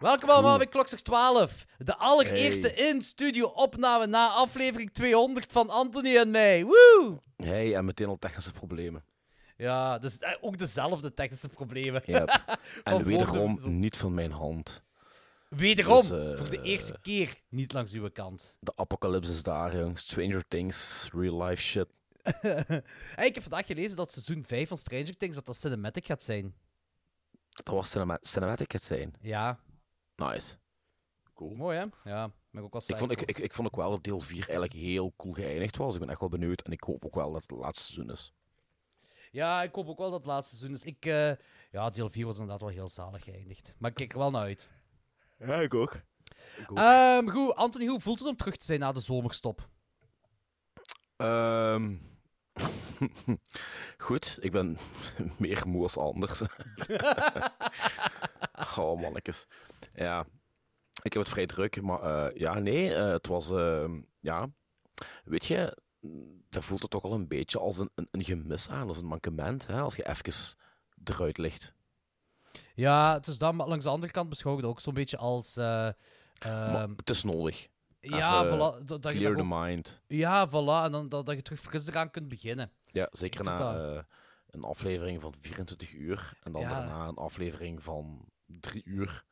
Welkom allemaal bij Klokslag 12. De allereerste in-studio opname na aflevering 200 van Anthony en mij. Woe! Hey, en meteen al technische problemen. Ja, dus eh, ook dezelfde technische problemen. Yep. en wederom niet van mijn hand. Wederom, Dus, eh, voor de eerste keer niet langs uw kant. De apocalypse is daar, jong. Stranger Things, real life shit. Hey, ik heb vandaag gelezen dat seizoen 5 van Stranger Things dat dat cinematic gaat zijn. Dat was cinema cinematic het zijn. Ja, Nice. Cool. mooi hè? Ja, ben ik ook wel Ik vond, ik, ik, ik vond ook wel dat deel 4 eigenlijk heel cool geëindigd was. Ik ben echt wel benieuwd. En ik hoop ook wel dat het laatste seizoen is. Ja, ik hoop ook wel dat het laatste seizoen is. Ik, eh, ja, deel 4 was inderdaad wel heel zalig geëindigd. Maar ik kijk er wel naar uit. Ja, ik ook. Ehm, goed, Anthony, hoe voelt het om terug te zijn na de zomerstop? Ehm, goed, ik ben meer moe als anders. oh, mannetjes. Ja, ik heb het vrij druk, maar eh, ja, nee, eh, het was, ehm, ja, weet je, dat voelt het toch al een beetje als een, een, een gemis aan, als een mankement, hè, als je even eruit ligt. Ja, het is dan, maar langs de andere kant beschouw ik het ook zo'n beetje als... eh, Maar ehm, het is nodig. Ja, even voilà, dat, dat je Clear dan the ook- mind. ja, voilà, en dan, dat, dat je terug fris eraan kunt beginnen. Ja, zeker na eh, een aflevering van 24 uur en dan Ja. daarna een aflevering van 3 uur.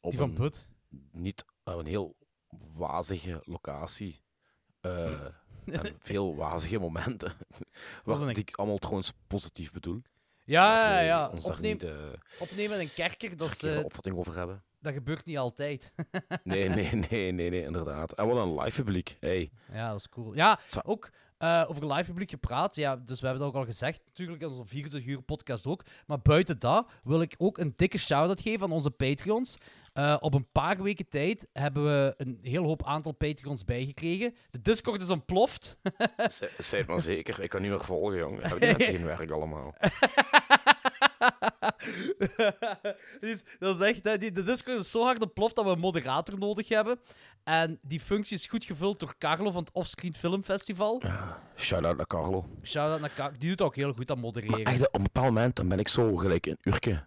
Op Die van een, Put. niet, op een heel wazige locatie. eh, en veel wazige momenten. Wat een- ik allemaal trouwens positief bedoel. Ja, ja, ja. Opneem, niet eh opnemen in een kerker, dat, is, eh, opvatting over hebben. Dat gebeurt niet altijd. Nee, nee, nee, nee, nee, inderdaad. En wat een live publiek. Hey. ja, dat is cool. Ja, ook eh, over live publiek gepraat. Ja, dus we hebben dat ook al gezegd, natuurlijk in onze 24 uur podcast ook. Maar buiten dat wil ik ook een dikke shout-out geven aan onze Patreons. Eh, op een paar weken tijd hebben we een heel hoop aantal Patreons bijgekregen. De Discord is ontploft. Het maar zeker. Ik kan niet meer volgen, jong. Heb die mensen geen werk allemaal? dus, dat is echt, hè, die, de Discord is zo hard ontploft dat we een moderator nodig hebben. En die functie is goed gevuld door Carlo van het Offscreen Film Festival. Shout-out naar Carlo. Shout-out naar Carlo. Die doet ook heel goed aan Maar modereren. echt, op een bepaald moment dan ben ik zo gelijk een uurtje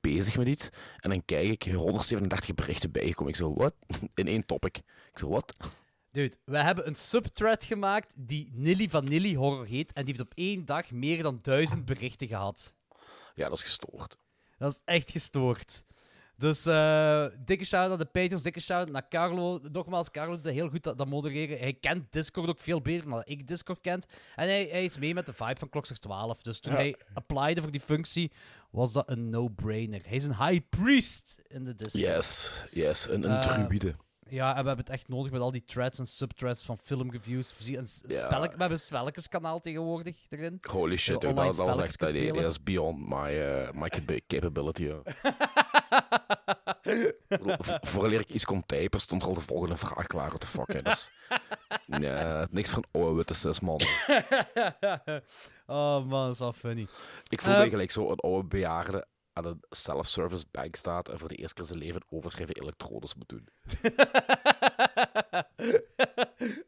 bezig met iets. En dan kijk ik 137 berichten bijgekomen. Ik zo, wat? In één topic. Ik zo, wat? Dude, we hebben een subthread gemaakt die Nilly van Nilly Horror heet. En die heeft op één dag meer dan duizend berichten gehad. Ja, dat is gestoord. Dat is echt gestoord. Dus eh, dikke shout naar de Patreons, dikke shout naar Carlo. Nogmaals, Carlo doet dat heel goed, dat, dat modereren. Hij kent Discord ook veel beter dan ik Discord kent. En hij, hij is mee met de vibe van Klokslag 12. Dus toen hij applyde voor die functie, was dat een no-brainer. Hij is een high priest in de Discord. Yes, yes. Een, een Eh, druïde. Ja, en we hebben het echt nodig met al die threads en subthreads van filmreviews. S- Ja. we hebben een spelletjeskanaal tegenwoordig erin. Holy shit, dude, dat, dat was echt dat, is beyond my, eh, my capa- capability. ja. V- Vooraleer ik iets kon typen, stond er al de volgende vraag klaar. What the fuck, hè. Is, ja, niks van oude witte cis, man. oh man, dat is wel funny. Ik voel me gelijk zo een oude bejaarde aan een self-service bank staat en voor de eerste keer zijn leven een overschrijven elektrodes moet doen.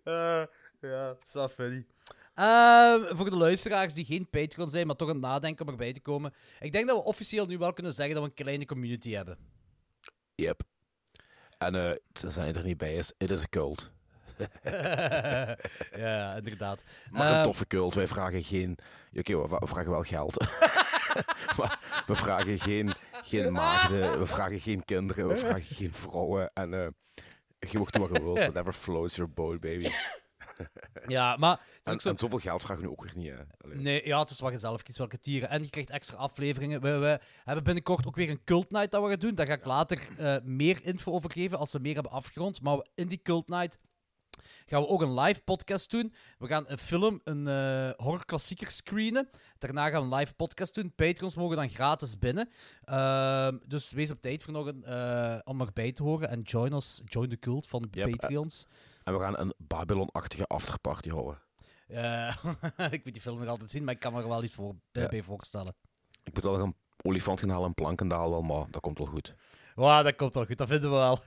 Eh, ja, dat is wel funny. Ehm, voor de luisteraars die geen Patreon zijn, maar toch aan het nadenken om erbij te komen. Ik denk dat we officieel nu wel kunnen zeggen dat we een kleine community hebben. Yep. En eh, zijn er niet bij is, it is a cult. ja, inderdaad. Maar een toffe cult. Wij vragen geen... Oké, we, we vragen wel geld. maar we vragen geen, geen maagden, we vragen geen kinderen, we vragen geen vrouwen. En eh, je mocht doen wat je wilt. Whatever floats your boat, baby. Ja, maar En, zo... en zoveel geld vragen we nu ook weer niet, hè. Nee, ja, het is wat je zelf kiest welke tieren. En je krijgt extra afleveringen. We, we hebben binnenkort ook weer een cult night dat we gaan doen. Daar ga ik later eh, meer info over geven als we meer hebben afgerond. Maar in die cult night gaan we ook een live podcast doen. We gaan een film, een eh horrorklassieker screenen. Daarna gaan we een live podcast doen. Patrons mogen dan gratis binnen. Ehm, dus wees op tijd voor nog een, eh, om erbij te horen. En join us, join de cult van de Yep, Patreons. En we gaan een Babylon-achtige afterparty houden. Eh, ik moet die film nog altijd zien, maar ik kan me er wel iets voor, Ja. bij voorstellen. Ik moet wel nog een olifant gaan halen en plankendaal wel, maar dat komt wel goed. Wauw, dat komt wel goed, dat vinden we wel.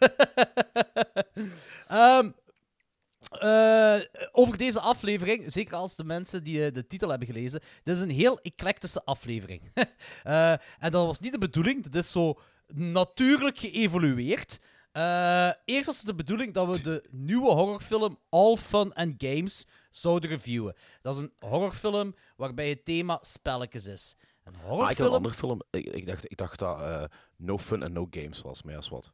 Ehm, eh, over deze aflevering, zeker als de mensen die eh, de titel hebben gelezen, dit is een heel eclectische aflevering. Eh, en dat was niet de bedoeling, dit is zo natuurlijk geëvolueerd. Eerst was het de bedoeling dat we de nieuwe horrorfilm All Fun and Games zouden reviewen. Dat is een horrorfilm waarbij het thema spelletjes is. Een Ah, ik had horrorfilm... een andere film. Ik, ik, dacht, ik dacht dat No Fun and No Games was, maar als wat.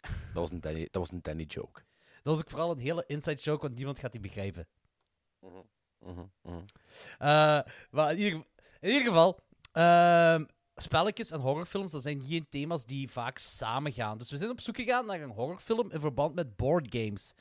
Dat was een Danny, dat was een Danny joke. Dat was ook vooral een hele inside joke, want niemand gaat die begrijpen. Mhm, mhm. Eh, maar in ieder, in ieder geval, ehm, spelletjes en horrorfilms, dat zijn geen thema's die vaak samengaan. Dus we zijn op zoek gegaan naar een horrorfilm in verband met boardgames.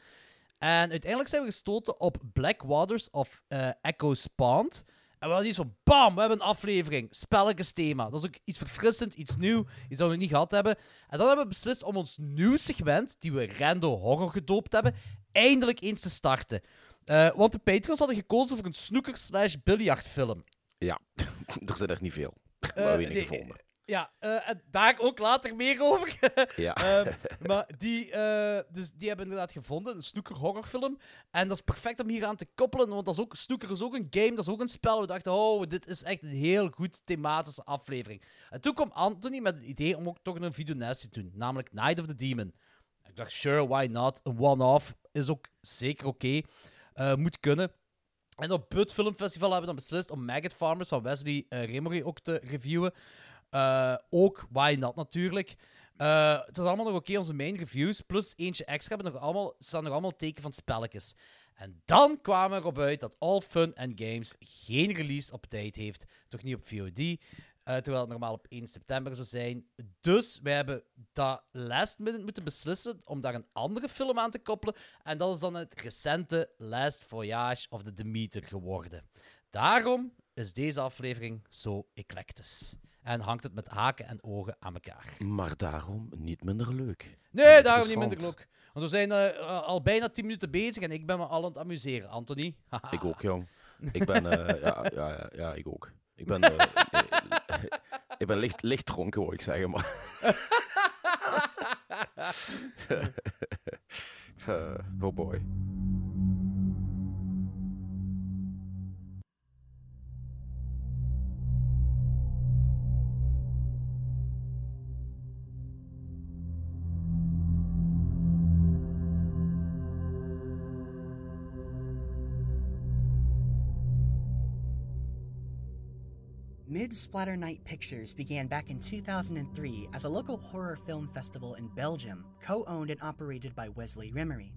En uiteindelijk zijn we gestoten op Black Waters of eh, Echo Spawned. En we hadden iets van, bam, we hebben een aflevering. Spelletjes thema. Dat is ook iets verfrissend, iets nieuw, iets dat we nog niet gehad hebben. En dan hebben we beslist om ons nieuw segment, die we Rando Horror gedoopt hebben, eindelijk eens te starten. Eh, want de Patreons hadden gekozen voor een snooker slash biljartfilm. Ja, er zijn er niet veel. Eh, maar weinig nee, gevonden. Ja, eh, en daar ook later meer over. Ja. Ehm, maar die, eh, dus die hebben inderdaad gevonden, een snooker horrorfilm. En dat is perfect om hier aan te koppelen, want dat is ook, snooker is ook een game, dat is ook een spel. We dachten, oh, dit is echt een heel goed thematische aflevering. En toen kwam Anthony met het idee om ook toch een videonest te doen, namelijk Night of the Demon. Ik dacht, sure, why not? Een one-off is ook zeker oké. Eh, moet kunnen. En op het filmfestival hebben we dan beslist om Maggot Farmers van Wesley uh, Remory ook te reviewen. Uh, ook Why Not natuurlijk. Uh, het is allemaal nog oké, onze main reviews. Plus eentje extra hebben nog allemaal, staan nog allemaal teken van spelletjes. En dan kwamen we erop uit dat All Fun and Games geen release op tijd heeft. Toch niet op VOD. Uh, terwijl het normaal op 1 september zou zijn. Dus wij hebben dat last minute moeten beslissen om daar een andere film aan te koppelen. En dat is dan het recente Last Voyage of the Demeter geworden. Daarom is deze aflevering zo eclectisch. En hangt het met haken en ogen aan elkaar. Maar daarom niet minder leuk. Nee, daarom niet minder leuk. Want we zijn uh, al bijna 10 minuten bezig en ik ben me al aan het amuseren, Anthony. ik ook, jong. Ik ben, uh, ja, ja, ja, ja, ik ook. Ik ben, uh, ik ben licht, licht dronken, wil ik zeggen, maar... oh boy. Splatter Night Pictures began back in 2003 as a local horror film festival in Belgium, co owned and operated by Wesley Rimmery.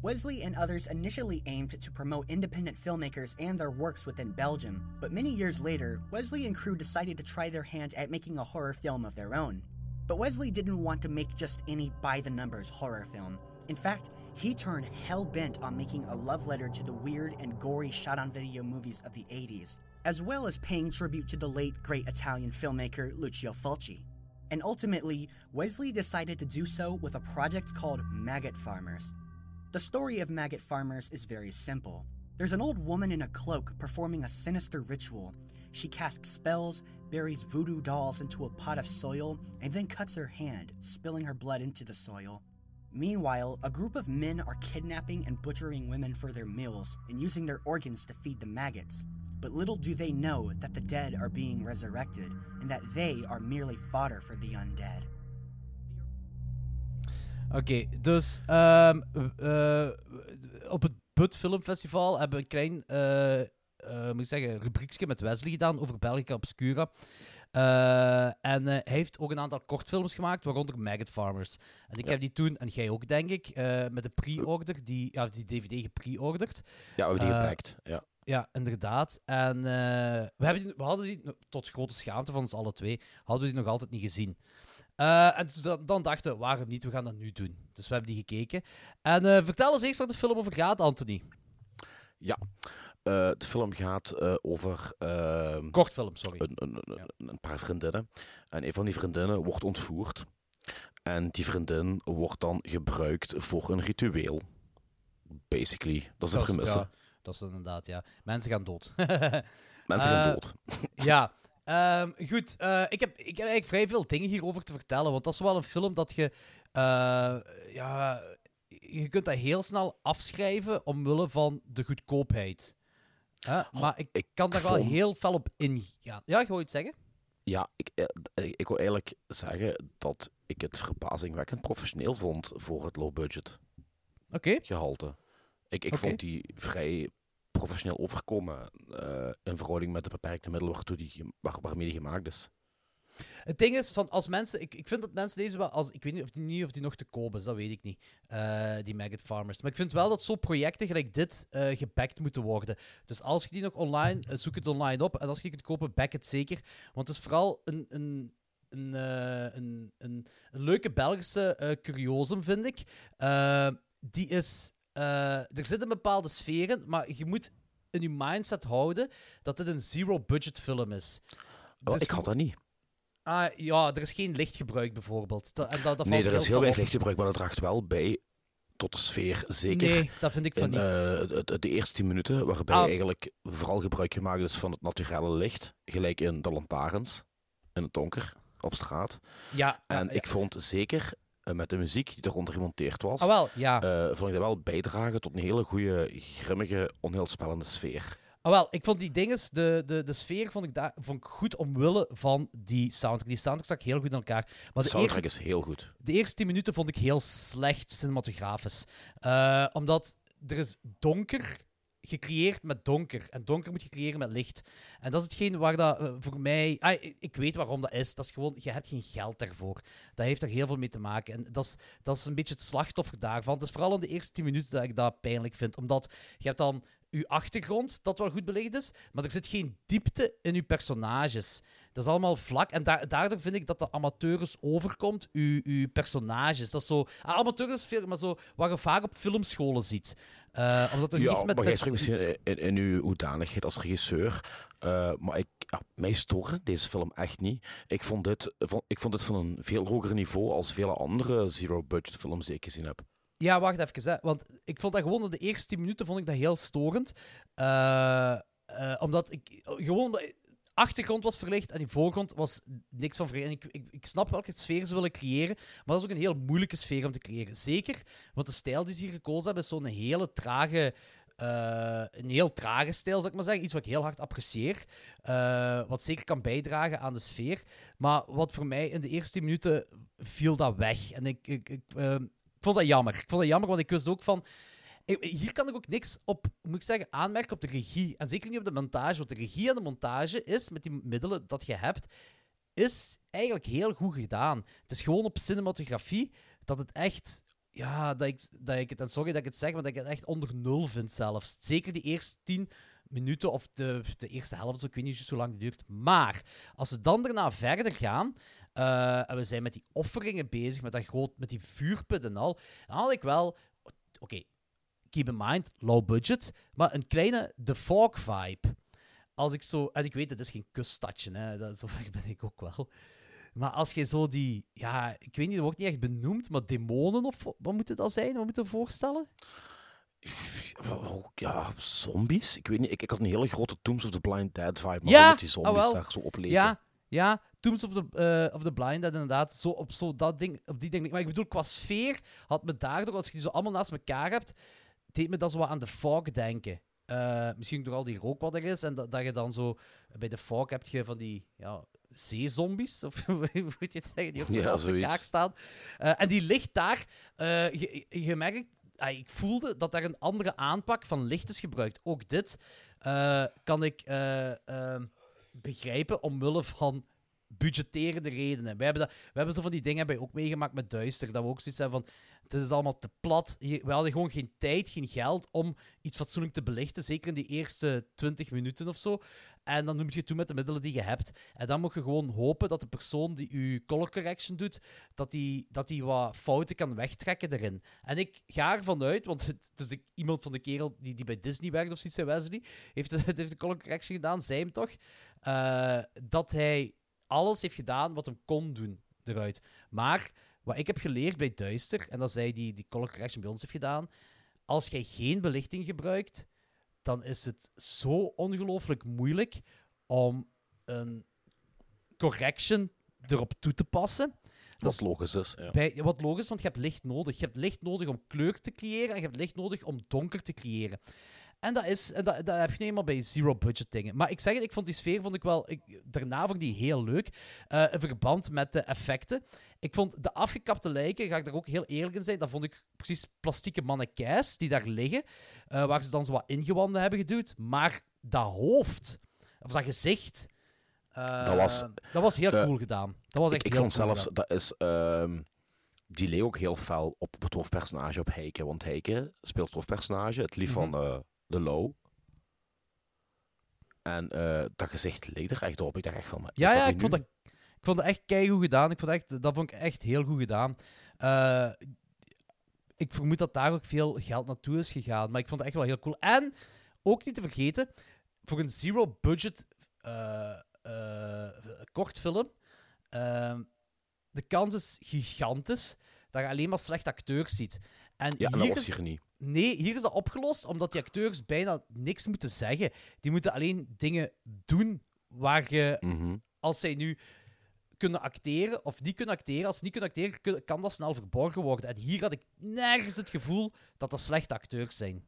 Wesley and others initially aimed to promote independent filmmakers and their works within Belgium, but many years later, Wesley and crew decided to try their hand at making a horror film of their own. But Wesley didn't want to make just any by the numbers horror film. In fact, he turned hell bent on making a love letter to the weird and gory shot on video movies of the 80s, as well as paying tribute to the late great Italian filmmaker Lucio Fulci. And ultimately, Wesley decided to do so with a project called Maggot Farmers. The story of Maggot Farmers is very simple. There's an old woman in a cloak performing a sinister ritual. She casts spells, buries voodoo dolls into a pot of soil, and then cuts her hand, spilling her blood into the soil. Meanwhile, a group of men are kidnapping and butchering women for their meals and using their organs to feed the maggots. But little do they know that the dead are being resurrected and that they are merely fodder for the undead. Oké, okay, dus um, uh, op het Put Filmfestival hebben we een klein uh, uh, moet ik zeggen, rubriekje met Wesley gedaan over Belgica Obscura. Uh, en uh, hij heeft ook een aantal kortfilms gemaakt, waaronder Maggot Farmers. En ik ja. heb die toen, en jij ook denk ik, uh, met de pre-order, die, ja, die DVD gepre-orderd. Ja, we hebben die gepakt, ja. Ja, inderdaad. En we, hebben die, we hadden die, tot grote schaamte van ons alle twee, hadden we die nog altijd niet gezien. Uh, en dus dan, dan, dachten we, waarom niet? We gaan dat nu doen. Dus we hebben die gekeken. En uh, vertel eens eerst waar de film over gaat, Anthony. Ja, de film gaat over... ehm, Kortfilm, sorry. Een, een, een, ja. een, paar vriendinnen. En een van die vriendinnen wordt ontvoerd. En die vriendin wordt dan gebruikt voor een ritueel. Basically. Dat is de premisse. Ja, dat is inderdaad, ja. Mensen gaan dood. Mensen gaan dood. ja. Um, goed, uh, ik, heb, ik heb eigenlijk vrij veel dingen hierover te vertellen, want dat is wel een film dat je, uh, ja, je kunt dat heel snel afschrijven omwille van de goedkoopheid. Maar ik, ik kan daar wel heel fel op ingaan. Ja, wou iets zeggen? Ja, ik, eh, eh, ik wil eigenlijk zeggen dat ik het verbazingwekkend professioneel vond voor het low-budget Oké. gehalte. Ik, ik vond die vrij professioneel overkomen eh, in verhouding met de beperkte middelen waartoe die, waar, waarmee die gemaakt is. Het ding is, van als mensen, ik, ik vind dat mensen deze wel, als, ik weet niet of die, niet of die nog te koop is, dat weet ik niet, eh, die Maggot Farmers. Maar ik vind wel dat zo'n projecten gelijk dit eh gebackt moeten worden. Dus als je die nog online, zoek het online op. En als je die kunt kopen, back het zeker. Want het is vooral een, een, een, een, een, een leuke Belgische curiosum, vind ik. Die is, eh, er zit een bepaalde sfeer in, maar je moet in je mindset houden dat dit een zero-budget film is. Wel, Dus ik had dat niet. Ah, ja, er is geen lichtgebruik bijvoorbeeld. Dat, en dat, dat Nee, er is heel weinig lichtgebruik, maar dat draagt wel bij tot de sfeer. Zeker Nee, dat vind ik van in niet. eh, de, de eerste tien minuten, waarbij Ah. eigenlijk vooral gebruik gemaakt is van het naturele licht. Gelijk in de lantaarns, in het donker, op straat. ja, En ja, ik vond zeker eh, met de muziek die eronder gemonteerd was, Ah, wel, ja. eh, vond ik dat wel bijdragen tot een hele goede, grimmige, onheilspellende sfeer. Ah, wel, ik vond die dinges, de, de, de sfeer vond ik, daar, vond ik goed omwille van die soundtrack. Die soundtrack zag heel goed in elkaar. Maar De soundtrack eerste, is heel goed. de eerste tien minuten vond ik heel slecht cinematografisch. Eh, omdat er is donker gecreëerd met donker. En donker moet je creëren met licht. En dat is hetgeen waar dat eh, voor mij... Ah, ik, weet waarom dat is. Dat is gewoon... Je hebt geen geld daarvoor. Dat heeft er heel veel mee te maken. En dat is, dat is een beetje het slachtoffer daarvan. Het is vooral in de eerste tien minuten dat ik dat pijnlijk vind. Omdat je hebt dan je achtergrond, dat wel goed belicht is, maar er zit geen diepte in je personages. Dat is allemaal vlak. En da- daardoor vind ik dat de amateurs overkomt, uw, uw personages. Dat is zo... Ah, amateurs veel, maar zo wat je vaak op filmscholen ziet. Eh, omdat er Ja, niet met... maar jij spreekt misschien in, in uw hoedanigheid als regisseur. eh, maar ik, ja, mij stoorde deze film echt niet. Ik vond, dit, vond, ik vond dit van een veel hoger niveau als vele andere zero-budget films die ik gezien heb. Ja, wacht even. Hè. Want ik vond dat gewoon de eerste 10 minuten vond ik dat heel storend. Eh, omdat ik gewoon. Achtergrond was verlicht en die voorgrond was niks van verlicht. En ik, ik, ik snap welke sfeer ze willen creëren, maar dat is ook een heel moeilijke sfeer om te creëren. Zeker, want de stijl die ze hier gekozen hebben is zo'n hele trage. eh, een heel trage stijl, zou ik maar zeggen. Iets wat ik heel hard apprecieer. eh, wat zeker kan bijdragen aan de sfeer. Maar wat voor mij in de eerste 10 minuten viel dat weg. En ik, ik, ik, ehm, ik vond dat jammer. Ik vond dat jammer, want ik wist ook van... ik- Hier kan ik ook niks op, moet ik zeggen, aanmerken op de regie. En zeker niet op de montage. Want de regie en de montage is, met die middelen dat je hebt, is eigenlijk heel goed gedaan. Het is gewoon op cinematografie dat het echt... Ja, dat ik, dat ik het... En sorry dat ik het zeg, maar dat ik het echt onder nul vind zelfs. Zeker die eerste tien minuten of de, de eerste helft, zo, ik weet niet hoe lang het duurt. Maar als we dan daarna verder gaan... eh, en we zijn met die offeringen bezig, met, dat groot, met die vuurput en al. Dan had ik wel... Oké, keep in mind, low budget, maar een kleine The Fog vibe. Als ik zo... En ik weet, het is geen kuststadje, hè. Dat, zo ben ik ook wel. Maar als je zo die... Ja, ik weet niet, dat wordt niet echt benoemd, maar demonen of... Wat moet het al zijn? Wat moet je voorstellen? Ja, zombies? Ik weet niet. Ik, ik had een hele grote Tombs of the Blind Dead vibe. Maar Ja, die zombies ah, daar zo op leken. Ja, ja. Tombs of the, eh, of the Blind Dead, inderdaad. Zo op, zo dat ding, op die ding. Maar ik bedoel, qua sfeer had me daardoor, als je die zo allemaal naast elkaar hebt, deed me dat zo wat aan de fog denken. Eh, misschien door al die rook wat er is. En dat, dat je dan zo... Bij de fog heb je van die... Ja, zeezombies, of hoe moet je het zeggen, die op Ja, naast elkaar zoiets. staan. Eh, en die ligt daar... eh, je, je merkt... ah, ik voelde dat daar een andere aanpak van licht is gebruikt. Ook dit kan ik eh, ehm, begrijpen omwille van budgetterende redenen. We hebben, dat, we hebben zo van die dingen bij ook meegemaakt met Duister, dat we ook zoiets hebben van, het is allemaal te plat. We hadden gewoon geen tijd, geen geld om iets fatsoenlijk te belichten, zeker in die eerste 20 minuten of zo. En dan noem je het toe met de middelen die je hebt. En dan moet je gewoon hopen dat de persoon die je color correction doet, dat die, dat die wat fouten kan wegtrekken erin. En ik ga ervan uit, want het is iemand van de kerel die, die bij Disney werkt of zoiets, Wesley, heeft, het heeft de color correction gedaan, zei hem toch, eh, dat hij alles heeft gedaan wat hem kon doen eruit. Maar wat ik heb geleerd bij Duister, en dat zij die, die color correction bij ons heeft gedaan, als jij geen belichting gebruikt, dan is het zo ongelooflijk moeilijk om een correction erop toe te passen. Dat Wat logisch is. Ja. Bij, wat logisch, want je hebt licht nodig. Je hebt licht nodig om kleur te creëren en je hebt licht nodig om donker te creëren. En dat, is, en dat, dat heb je nu eenmaal bij zero-budget dingen. Maar ik zeg het, ik vond die sfeer vond ik wel... Ik, daarna vond ik die heel leuk. eh, in verband met de effecten. Ik vond de afgekapte lijken, ga ik daar ook heel eerlijk in zijn, dat vond ik precies plastieke mannequins die daar liggen, eh, waar ze dan zo wat ingewanden hebben geduwd. Maar dat hoofd, of dat gezicht... eh, Dat was- dat was heel cool gedaan. Dat was Ik, echt ik vond cool zelfs, gedaan. dat is... ehm, die leek ook heel fel op het hoofdpersonage, op Heike. Want Heike speelt het hoofdpersonage, het lief Mhm. van de Low. En eh, dat gezicht leek er echt op. Ik dacht echt van, Ja, ja, ik vond, dat, ik vond dat echt keigoed gedaan. Ik vond echt, dat vond ik echt heel goed gedaan. Eh, ik vermoed dat daar ook veel geld naartoe is gegaan. Maar ik vond het echt wel heel cool. En, ook niet te vergeten, voor een zero-budget eh eh, kortfilm, eh, de kans is gigantisch dat je alleen maar slechte acteurs ziet. En Ja, en dat was hier niet. Nee, hier is dat opgelost omdat die acteurs bijna niks moeten zeggen. Die moeten alleen dingen doen waar je Mhm. als zij nu kunnen acteren of niet kunnen acteren, als ze niet kunnen acteren, kan dat snel verborgen worden. En hier had ik nergens het gevoel dat dat slechte acteurs zijn.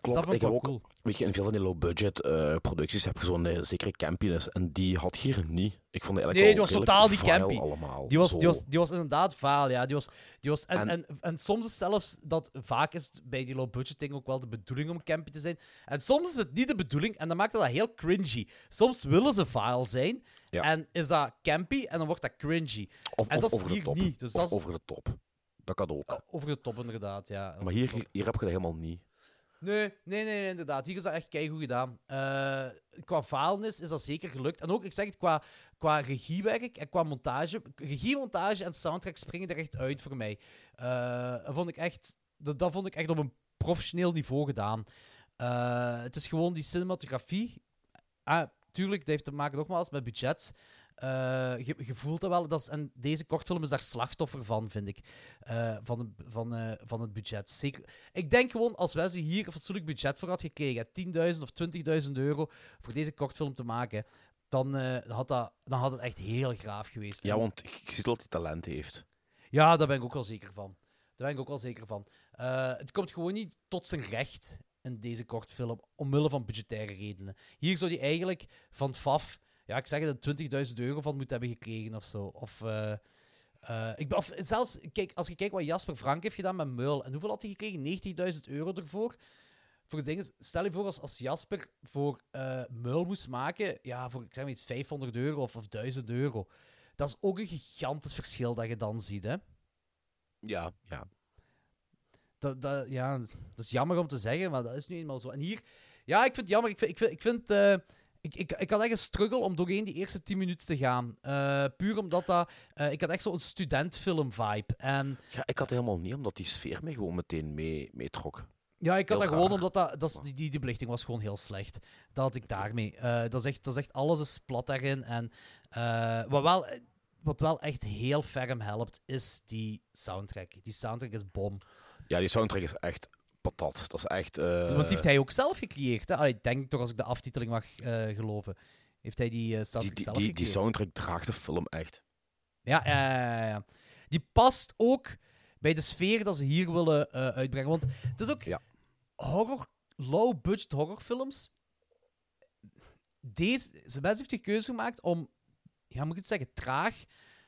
Klopt, ik heb ook, cool. weet je, in veel van die low-budget eh, producties heb je zo'n eh, zekere campiness. En die had hier niet. Ik vond het eigenlijk Nee, die was totaal niet vile campy. allemaal. Die was, die, was, die was inderdaad vaal, ja. Die was, die was, en, en, En- en, soms is zelfs dat vaak is bij die low-budget dingen ook wel de bedoeling om campy te zijn. En soms is het niet de bedoeling en dan maakt dat heel cringy. Soms willen ze vaal zijn Ja. en is dat campy en dan wordt dat cringy. Of, en of dat is over de hier top. niet, dus of dat is- over de top. Dat kan ook. Over de top, inderdaad, ja. maar hier, hier heb je dat helemaal niet. Nee, nee, nee, inderdaad. Hier is dat echt keigoed gedaan. Eh, qua faalnis is dat zeker gelukt. En ook, ik zeg het, qua, qua regiewerk en qua montage. Regie, montage en soundtrack springen er echt uit voor mij. Eh, dat, vond ik echt, dat, dat vond ik echt op een professioneel niveau gedaan. Eh, het is gewoon die cinematografie. Ah, tuurlijk, dat heeft te maken nogmaals met budget. Eh, je, je voelt dat wel. Dat is, en deze kortfilm is daar slachtoffer van, vind ik. Eh, van, van, eh, van het budget. Zeker, ik denk gewoon, als Wesley hier een fatsoenlijk budget voor had gekregen, 10.000 of 20.000 euro voor deze kortfilm te maken, dan, had dat, dan had het echt heel graaf geweest. Ja, want je ziet wel dat hij talent heeft. ja, daar ben ik ook wel zeker van. Daar ben ik ook wel zeker van. Het komt gewoon niet tot zijn recht in deze kortfilm, omwille van budgettaire redenen. Hier zou hij eigenlijk van FAF, ja, ik zeg het, 20.000 euro van moeten hebben gekregen of zo. Of, eh, eh, ik ben, of zelfs, kijk, als je kijkt wat Jasper Frank heeft gedaan met Meul, en hoeveel had hij gekregen? 90.000 euro ervoor. Voor dingen, stel je voor als, als Jasper voor eh Meul moest maken, ja, voor ik zeg maar iets 500 euro of, of 1000 euro. Dat is ook een gigantisch verschil dat je dan ziet, hè? Ja, ja. Dat, dat, ja, dat is jammer om te zeggen, maar dat is nu eenmaal zo. En hier, ja, ik vind het jammer. Ik vind, ik vind, ik vind ik, ik, ik had echt een struggle om doorheen die eerste 10 minuten te gaan. Eh, puur omdat dat, eh, ik had echt zo'n studentfilm-vibe. En ja, ik had helemaal niet, omdat die sfeer mij gewoon meteen mee, meetrok. ja, ik had Heel dat gewoon raar. omdat dat, dat die, die, die belichting was gewoon heel slecht. Dat had ik daarmee. Eh, dat, is echt, dat is echt, alles is plat daarin. En wat, wel, wat wel echt heel ferm helpt, is die soundtrack. Die soundtrack is bom. Ja, die soundtrack is echt patat. Dat is echt... eh, Want die heeft hij ook zelf gecreëerd. Hè? Allee, ik denk toch, als ik de aftiteling mag eh, geloven. Heeft hij die eh, die, soundtrack die, zelf die, die gecreëerd? soundtrack draagt de film echt. Ja, ja. Die past ook bij de sfeer dat ze hier willen eh, uitbrengen. Want het is ook Ja. horror, low-budget horrorfilms. Deze, ze best heeft de keuze gemaakt om, ja, moet ik het zeggen, traag,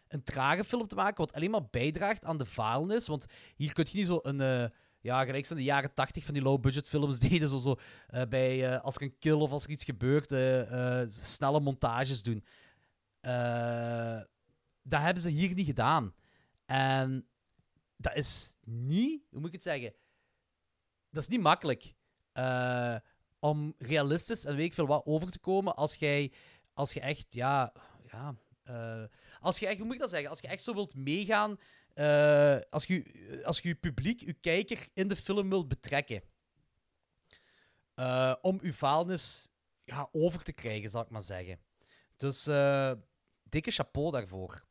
een trage film te maken, wat alleen maar bijdraagt aan de faalnis. Want hier kun je niet zo een, eh, ja, gelijk zijn de jaren tachtig van die low-budget films deden, zo, zo eh, bij, eh, als er een kill of als er iets gebeurt, eh, snelle montages doen. Dat hebben ze hier niet gedaan. En dat is niet, hoe moet ik het zeggen? Dat is niet makkelijk om realistisch en weet ik veel wat over te komen als jij, als je echt, ja, ja, als je echt, hoe moet ik dat zeggen? Als je echt zo wilt meegaan, eh, als je als je je publiek, je kijker in de film wilt betrekken, eh, om je faalnis ja, over te krijgen, zal ik maar zeggen. Dus eh, dikke chapeau daarvoor.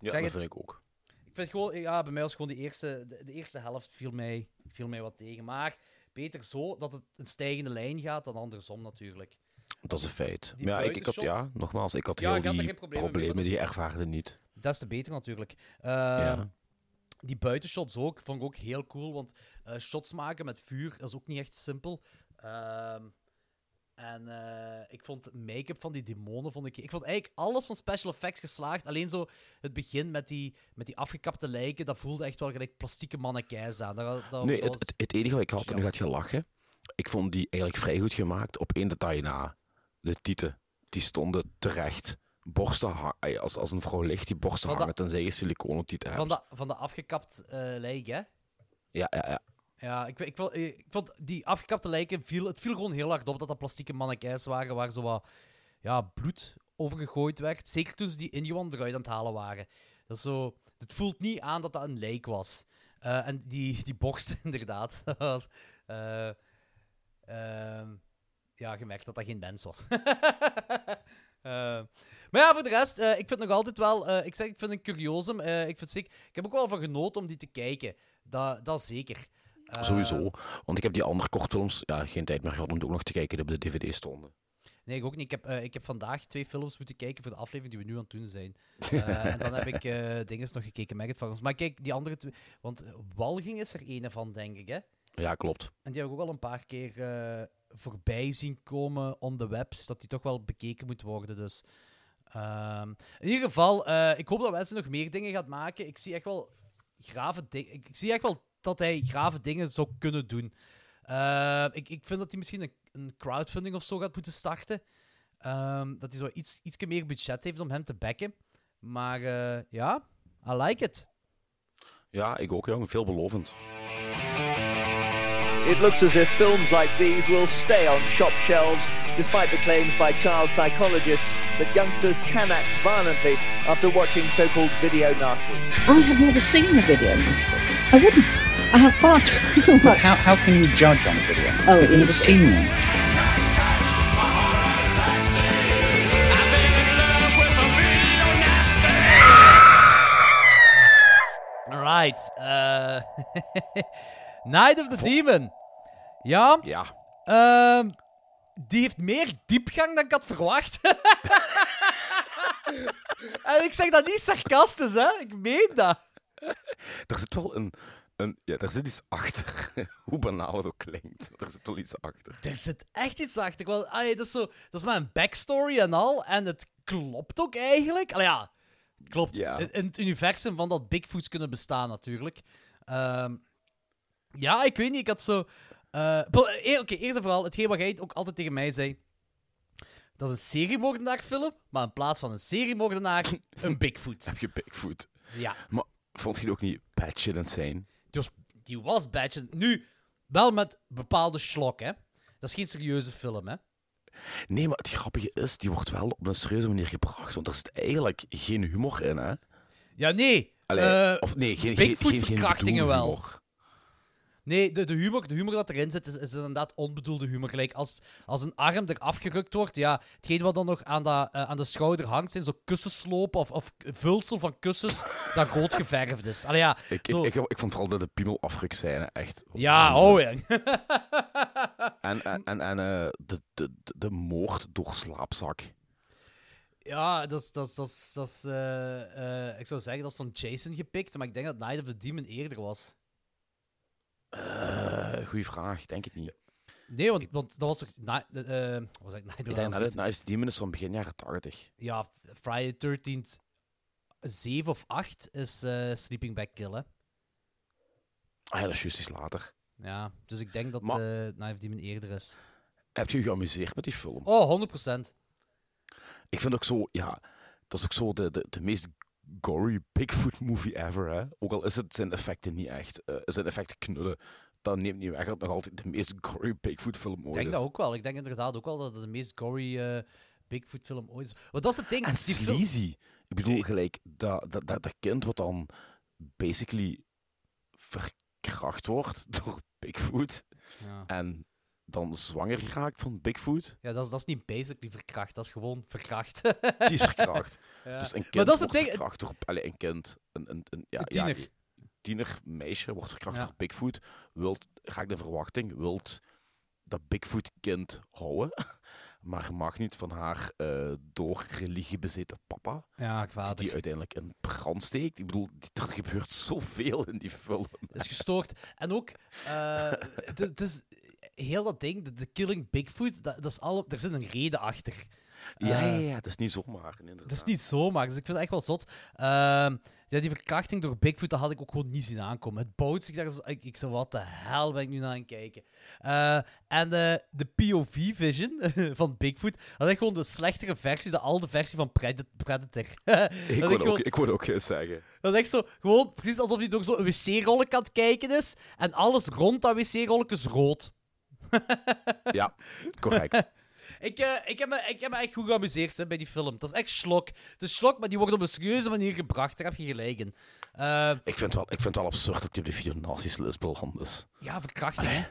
Ja, zeg dat vind ik ook. Ik vind gewoon, ja, bij mij was gewoon de eerste, de, de eerste helft viel mij, viel mij wat tegen. Maar beter zo dat het een stijgende lijn gaat dan andersom natuurlijk. Dat is een feit. Die ja, ik, ik had, ja, nogmaals, ik had Ja, heel ik had die problemen mee, die ervaarde niet. Des te beter natuurlijk. Eh, Ja. Die buitenshots ook, vond ik ook heel cool, want eh, shots maken met vuur is ook niet echt simpel. Ehm, en eh, ik vond make-up van die demonen, vond ik... Ik vond eigenlijk alles van special effects geslaagd. Alleen zo het begin met die, met die afgekapte lijken, dat voelde echt wel gelijk plastieke mannekijs aan. Dat, dat, Nee, dat het, was- het, het enige wat ik had, en nu gaat je lachen, ik vond die eigenlijk vrij goed gemaakt op één detail na. De tieten, die stonden terecht. Borsten, ha- ay, als, als een vrouw ligt, die borsten Van de- hangen tenzij je siliconen tieten hebt. van, de, van de afgekapt eh lijk, hè? Ja, ja, ja. Ja, ik, ik, wil- ik vond die afgekapte lijken, viel, het viel gewoon heel hard op dat dat plastieke mannekijs waren waar zo wat ja, bloed over gegooid werd. Zeker toen ze die ingewanden eruit aan het halen waren. Dat is zo, het voelt niet aan dat dat een lijk was. Eh, en die, die borsten, inderdaad. was, eh, ehm, ja, je merkt dat dat geen mens was. Maar ja, voor de rest, eh, ik vind nog altijd wel... eh, ik zeg, ik vind een curiosum. eh, ik, vind zeker, ik heb ook wel van genoten om die te kijken. Dat, dat zeker. Sowieso. Want ik heb die andere kortfilms ja, geen tijd meer gehad om die ook nog te kijken die op de DVD stonden. Nee, ik ook niet. Ik heb, ik heb vandaag twee films moeten kijken voor de aflevering die we nu aan het doen zijn. En dan heb ik dingen nog gekeken, Maggot Farms. Maar kijk, die andere twee... Want Walging is er een van, denk ik, hè? Ja, klopt. En die heb ik ook al een paar keer voorbij zien komen on the webs, dat die toch wel bekeken moet worden. Dus ehm, in ieder geval, eh, ik hoop dat Wesley nog meer dingen gaat maken. Ik zie echt wel grave dingen. Ik, ik zie echt wel dat hij grave dingen zou kunnen doen. Eh, ik, ik vind dat hij misschien een, een crowdfunding of zo gaat moeten starten. Ehm, dat hij zo iets, iets meer budget heeft om hem te backen. Maar eh, ja, I like it. Ja, ik ook, jong. Veelbelovend. It looks as if films like these will stay on shop shelves, despite the claims by child psychologists that youngsters can act violently after watching so-called video nasties. I have never seen a video nasty. I wouldn't. I have far too much. How, how can you judge on video? Oh, You've never seen one. Alright. eh Night of the Demon. Ja, Ja. Ehm, die heeft meer diepgang dan ik had verwacht. en ik zeg dat niet sarcastisch, hè? Ik meen dat. Er zit wel een... een ja, er zit iets achter. Hoe banaal het ook klinkt. Er zit wel iets achter. Er zit echt iets achter. Wel, allee, dat, is zo, dat is maar een backstory en al. En het klopt ook eigenlijk. Allee, ja, het klopt. Ja. In, in het universum van dat Bigfoots kunnen bestaan, natuurlijk. Ehm, ja, ik weet niet. Ik had zo. Eh, wel, eh, Oké, eerst en vooral, hetgeen wat jij ook altijd tegen mij zei. Dat is een seriemoordenaar-film, maar in plaats van een seriemoordenaar, een Bigfoot. Heb je Bigfoot? Ja, Maar vond je het ook niet batshit insane? die was, die was. Nu, wel met bepaalde slok, hè. Dat is geen serieuze film, hè. Nee, maar het grappige is, die wordt wel op een serieuze manier gebracht. Want er zit eigenlijk geen humor in, hè? Ja, nee. Allee, eh, of nee, geen, geen, geen, geen wel. humor. Nee, de, de, humor, de humor dat erin zit, is, is inderdaad onbedoelde humor. Gelijk als, als een arm er afgerukt wordt, ja, hetgeen wat dan nog aan, dat, eh, aan de schouder hangt, zijn zo kussenslopen of, of vulsel van kussens dat rood geverfd is. Allee, ja, Ik, zo- ik, ik, ik vond vooral de, de piemel afrukscène echt... ja, oh ja. En, en, en, en eh, de, de, de, moord door slaapzak. Ja, dat is, dat is, dat is, dat is eh, ik zou zeggen, dat is van Jason gepikt, maar ik denk dat Night of the Demon eerder was. Eh goeie vraag, denk het niet. Nee, want, want dat was toch... Eh, wat was ik? Ik denk dat het. Nice Demon is van begin jaren 80. Ja, Friday 13th 7 of 8 is eh, Sleeping Bag Kill, hè. Ah ja, dat is juist iets later. Ja, dus ik denk dat Maar- of the Demon eerder is. Heb je je geamuseerd met die film? Oh, 100%. Ik vind ook zo, ja, dat is ook zo de, de, de meest gory Bigfoot movie ever, hè. Ook al is het zijn effecten niet echt, eh zijn effecten knullen, dat neemt niet weg dat het nog altijd de meest gory Bigfoot film Ik ooit denk is. dat ook wel. Ik denk inderdaad ook wel dat het de meest gory eh, Bigfoot film ooit is. Want dat is het ding. En die film... sleazy. Ik bedoel, gelijk, dat, dat, dat, dat kind wat dan basically verkracht wordt door Bigfoot Ja. en dan zwanger geraakt van Bigfoot, Ja, dat is, dat is niet basically verkracht, dat is gewoon verkracht. die is verkracht. Ja. Dus een kind Maar dat is het wordt ding. verkracht door... Allee, een kind, een, een, een, ja, Een tiener. Ja, tiener meisje wordt verkracht Ja. door Bigfoot, wilt, raakt de verwachting, wilt dat Bigfoot kind houden. maar mag niet van haar eh, door religie bezeten papa, Ja, die, kwaad. die uiteindelijk in brand steekt. Ik bedoel, die- er gebeurt zoveel in die film. Het is gestoord. En ook, eh, het is- het is heel dat ding, de, de Killing Bigfoot, dat, dat is al, er zit een reden achter. Ja, ja, Eh, ja, het is niet zomaar. inderdaad. Het is niet zomaar, dus ik vind het echt wel zot. Ehm, ja, die verkrachting door Bigfoot, dat had ik ook gewoon niet zien aankomen. Het bouwt zich daar. Ik, ik zo, wat de hel ben ik nu naar aan het kijken? Eh, en eh, de POV-vision van Bigfoot, dat is echt gewoon de slechtere versie, de oude versie van Pred- Predator. Ik dat, gewoon, ook, ik wou ook eens zeggen. dat is echt zo, gewoon precies alsof hij door zo'n wc-rollen aan het kijken is, en alles rond dat wc-rollen is rood. Ja, correct. Ik, eh, ik, heb me, ik heb me echt goed geamuseerd hè, bij die film. Dat is echt slok. Het is slok, maar die wordt op een serieuze manier gebracht. Daar heb je gelijk in. Eh, ik, vind wel, ik vind het wel absurd dat hij op de video nazi's beland is. ja, verkrachting, hè.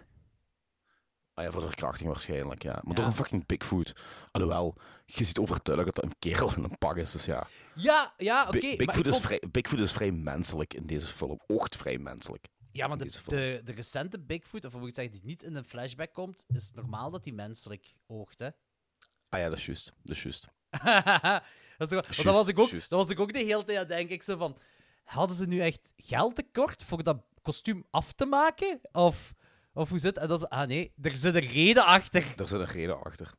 Ah ja, voor de verkrachting waarschijnlijk, ja. Maar Ja. door een fucking Bigfoot. Alhoewel, je ziet overduidelijk dat dat een kerel in een pak is, dus ja. Ja, ja, oké. Bigfoot, vond- vrij, Bigfoot is vrij menselijk in deze film. Oogt vrij menselijk. Ja, maar in de, de, de recente Bigfoot, of hoe moet ik zeggen, die niet in een flashback komt, is normaal dat die menselijk oogt, hè. Ah ja, dat is juist. Dat is juist. dat, is want was ik ook, dat was ik ook de hele tijd, denk ik, zo van... Hadden ze nu echt geld tekort voor dat kostuum af te maken? Of, of hoe zit het? En dat is, ah nee, er zit een reden achter. Daar zit een reden achter.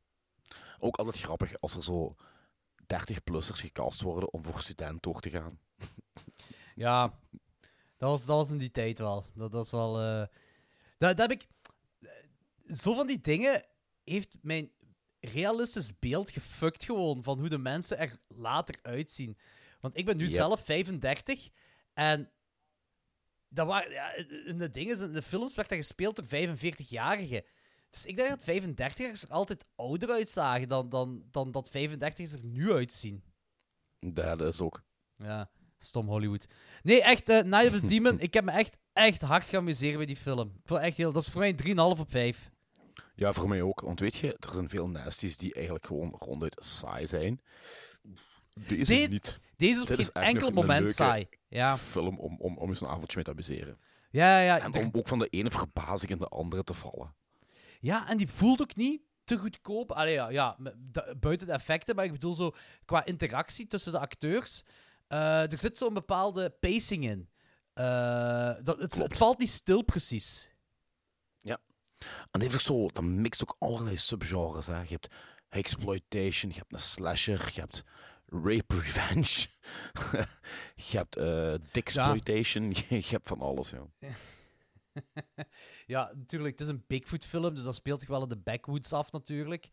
Ook altijd grappig als er zo 30-plussers gecast worden om voor student door te gaan. Ja, dat was, dat was in die tijd wel. Dat, dat is wel. eh, Dat, dat heb ik. Zo van die dingen heeft mijn realistisch beeld gefuckt gewoon van hoe de mensen er later uitzien. Want ik ben nu Yep. zelf 35 en. Dat waren, ja, in de dingen, in de films werd dat gespeeld door 45-jarigen. Dus ik denk dat 35ers er altijd ouder uitzagen dan, dan, dan dat 35ers er nu uitzien. Dat is ook. Ja, stom Hollywood. Nee, echt, eh Night of the Demon, ik heb me echt, echt hard geamuseerd bij die film. Ik echt heel, dat is voor mij een 3,5 op 5. Ja, voor mij ook. Want weet je, er zijn veel nasties die eigenlijk gewoon ronduit saai zijn. Deze Dit- niet. Deze is op geen enkel moment saai. Ja, Film om, om, om eens een avondje mee te amuseren. ja, ja. En er- om ook van de ene verbazing in de andere te vallen. ja, en die voelt ook niet te goedkoop. Allee, ja, ja buiten de effecten, maar ik bedoel zo qua interactie tussen de acteurs. Eh, er zit zo'n bepaalde pacing in. Eh, dat, het, valt niet stil precies. En even zo, dat mixt ook allerlei subgenres. Hè. Je hebt exploitation, je hebt een slasher, je hebt rape revenge, je hebt dicksploitation, je, hebt van alles. Ja. Ja, natuurlijk, het is een Bigfoot-film, dus dat speelt zich wel in de backwoods af, natuurlijk.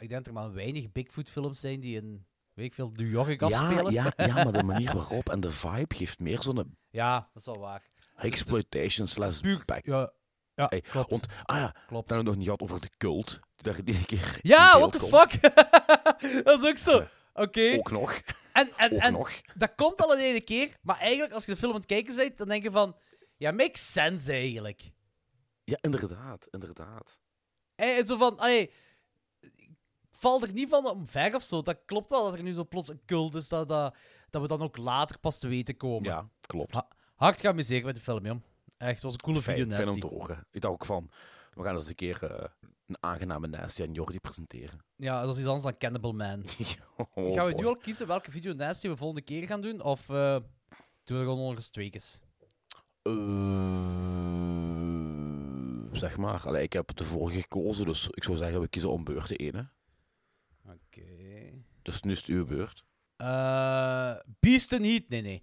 Ik denk dat er maar weinig Bigfoot-films zijn die in, weet ik veel, New York Ja, ja, ja, maar de manier waarop en de vibe geeft meer zo'n Ja, dat is wel waar. exploitation slash back. ja, ja Hey, klopt. Want, ah ja, klopt. dan hebben we nog niet gehad over de cult. Die daar die keer Ja, what the komt. fuck? dat is ook zo. Oké. Ook nog. En, en, Ook en nog. dat komt al in ene keer, maar eigenlijk, als je de film aan het kijken bent, dan denk je van... Ja, makes sense eigenlijk. Ja, inderdaad, inderdaad. Hey, zo van, allee, val er niet van omver of zo. Dat klopt wel dat er nu zo plots een cult is dat, dat, dat we dan ook later pas te weten komen. Ja, klopt. Ha- Hard geamuseerd met de film, joh. Echt, het was een coole video, fijn, fijn om te horen. Ik dacht ook van, we gaan eens een keer eh, een aangename Nasty aan Jordi presenteren. Ja, dat is iets anders dan Cannibal Man. Oh, gaan we nu al kiezen welke video Nasty we volgende keer gaan doen? Of eh, doen we gewoon nog eens twee keer? Zeg maar. Allee, ik heb de vorige gekozen, dus ik zou zeggen, we kiezen om beurt de Oké. Dus nu is het uw beurt. Eh Beast in Heat? Nee, nee.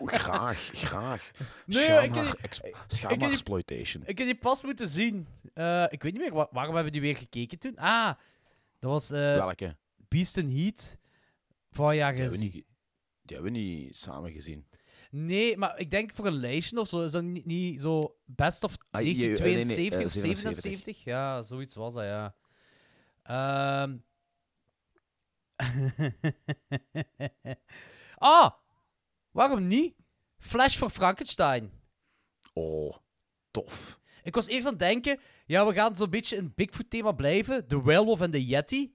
Oeh, graag, graag. Nee, ik- ex- exploitation. Ik heb die pas moeten zien. Eh, ik weet niet meer, wa- waarom hebben we die weer gekeken toen? Ah, dat was eh, Welke? Beast in Heat. Van jaar Die hebben, niet, die hebben we niet samen gezien. Nee, maar ik denk voor een lijstje of zo is dat niet, niet zo best of Ah, je- eh, nee, nee, 1972 eh, of 77. 77? Ja, zoiets was dat, ja. Ehm. ah, waarom niet? Flash voor Frankenstein. Oh, tof. Ik was eerst aan het denken, ja, we gaan zo'n beetje het Bigfoot-thema blijven. De Werewolf en de Yeti.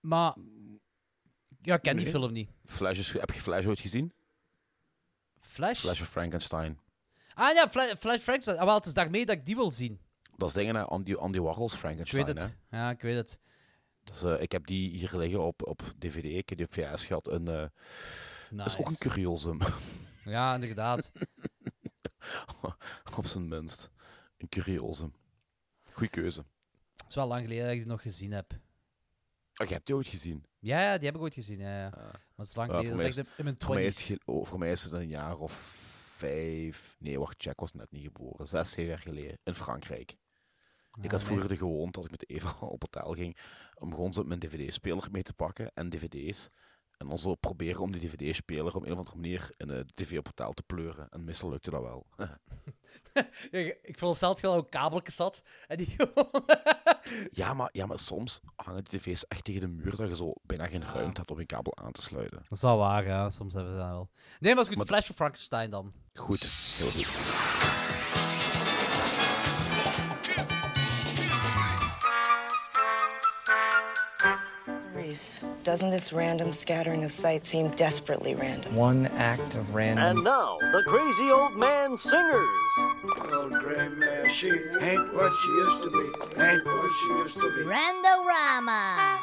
Maar... Ja, ik ken die film niet. Flash is, heb je Flash ooit gezien? Flash? Flash of Frankenstein. Ah ja, Flash, Flash Frankenstein. Ah, wel, het is daarmee dat ik die wil zien. Dat is dingen, hè, Andy, Andy Warhol's Ik Frankenstein. weet Hè? het. Ja, ik weet het. Dus, ik heb die hier liggen op, op DVD. Ik heb die op VS gehad. En, eh, Dat is ook een curiosum. Ja, inderdaad. op zijn minst. Een curiosum. Goeie keuze. Het is wel lang geleden dat ik die nog gezien heb. Oh, je hebt die ooit gezien. Ja, ja, die heb ik ooit gezien. Ja, ja. Ah. Maar het is lang geleden. is in mijn Voor mij, is oh, voor mij is het een jaar of vijf. Nee, wacht, Jack was net niet geboren. Zes, zeven jaar geleden. In Frankrijk. Ik had vroeger de gewoonte, als ik met Eva op hotel ging, om gewoon zo mijn dvd-speler mee te pakken en dvd's. En dan zo proberen om die dvd-speler op een of andere manier in de tv op hotel te pleuren. En meestal lukte dat wel. Ja, ik veronderstel dat je ook kabeltjes had. En die gewoon... ja, maar, ja, maar soms hangen die tv's echt tegen de muur dat je zo bijna geen ruimte hebt om je kabel aan te sluiten. Dat is wel waar, ja. Soms hebben we dat wel. Nee, maar is goed. Maar- Flash of Frankenstein dan. Goed, heel goed. Reese, doesn't this random scattering of sight seem desperately random? One act of random. And now, the crazy old man singers. Old gray man, she ain't what she used to be. Ain't what she used to be. Randorama.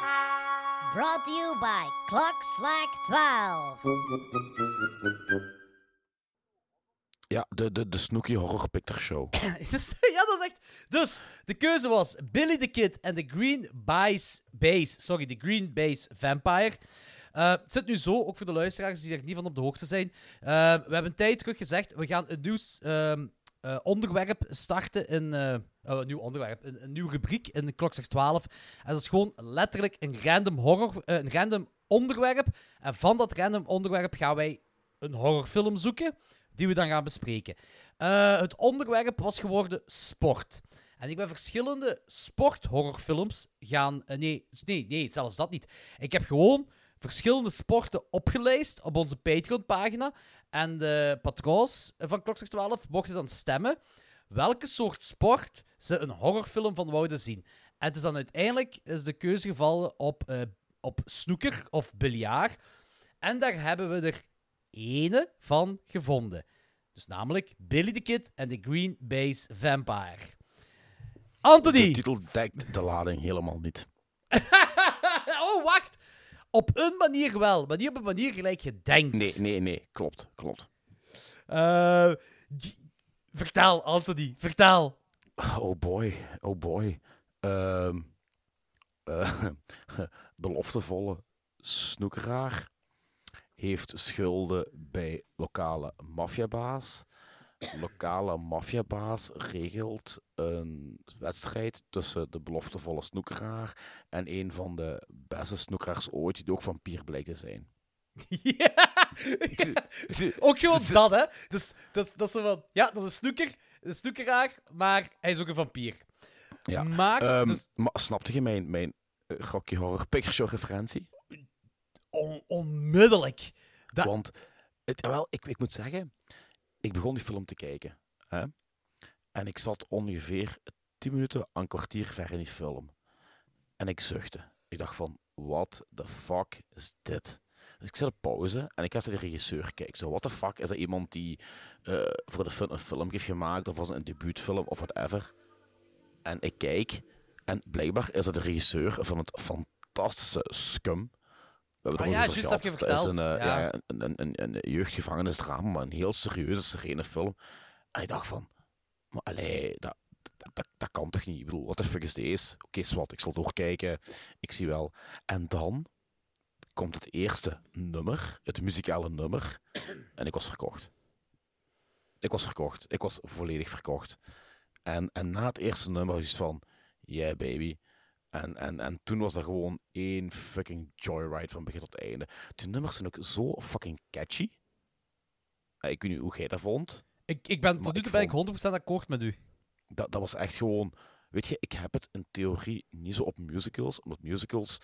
Brought to you by Clock Slack 12. Ja, de, de, de Snooky Horror Picture Show. Ja, dat is echt... Dus, de keuze was Billy the Kid en de Green Base... Base sorry, de Green Base Vampire. Eh, het zit nu zo, ook voor de luisteraars die er niet van op de hoogte zijn. Eh, we hebben een tijd terug gezegd, we gaan een nieuw ehm, eh, onderwerp starten oh, een nieuw onderwerp, een, een nieuwe rubriek in Klokslag 12. En dat is gewoon letterlijk een random horror... een random onderwerp. En van dat random onderwerp gaan wij een horrorfilm zoeken, die we dan gaan bespreken. Eh, het onderwerp was geworden sport. En ik ben verschillende sporthorrorfilms gaan... eh, nee, nee, nee, zelfs dat niet. Ik heb gewoon verschillende sporten opgelijst op onze Patreon-pagina. En de patroons van Klokslag 12 mochten dan stemmen welke soort sport ze een horrorfilm van wouden zien. En het is dan uiteindelijk is de keuze gevallen op, eh, op snoeker of biljart. En daar hebben we er ene van gevonden. Dus namelijk Billy the Kid en de Green Base Vampire. De Anthony! titel dekt de lading helemaal niet. oh, wacht! Op een manier wel, maar niet op een manier gelijk je denkt. Nee, nee, nee. Klopt, klopt. G- vertel, Anthony, vertel. Oh boy, oh boy. Ehm eh, beloftevolle snoekeraar heeft schulden bij lokale maffiabaas. Lokale maffiabaas regelt een wedstrijd tussen de beloftevolle snoekeraar en een van de beste snoekeraars ooit, die ook vampier blijkt te zijn. ja. Ook gewoon dat, hè? Dus dat, is- dat is zo van... Ja, dat is een snoeker, een snoekeraar, maar hij is ook een vampier. Ja. Maar, dus maar snapte je mijn, mijn Rocky Horror Picture Show referentie? On- onmiddellijk. Want, het, wel, ik, ik moet zeggen, ik begon die film te kijken. Hè? En ik zat ongeveer 10 minuten, een kwartier ver in die film. En ik zuchtte. Ik dacht van, what the fuck is dit? Dus ik zet op pauze en ik ga naar de regisseur kijken. Zo, what the fuck, is dat iemand die eh, voor de film een film heeft gemaakt, of was het een debuutfilm, of whatever? En ik kijk, en blijkbaar is het de regisseur van het fantastische Scum. Hebben Ah ja, juist, heb je. Dat is verteld. een, eh, Ja. ja, een, een, een, een jeugdgevangenisdrama, maar een heel serieuze, serene film. En ik dacht van, maar allee, dat, dat, dat, dat kan toch niet? Ik bedoel, wat de fuck is deze? Oké, zwart, ik zal doorkijken. Ik zie wel. En dan komt het eerste nummer, het muzikale nummer, en ik was verkocht. Ik was verkocht. Ik was volledig verkocht. En, en na het eerste nummer was het van, yeah baby. En, en, en toen was dat gewoon één fucking joyride van begin tot einde. Die nummers zijn ook zo fucking catchy. Eh, Ik weet niet hoe jij dat vond. ik, ik ben, tot nu toe ben ik 100% akkoord met u. Dat, dat was echt gewoon... Weet je, ik heb het in theorie niet zo op musicals, omdat musicals...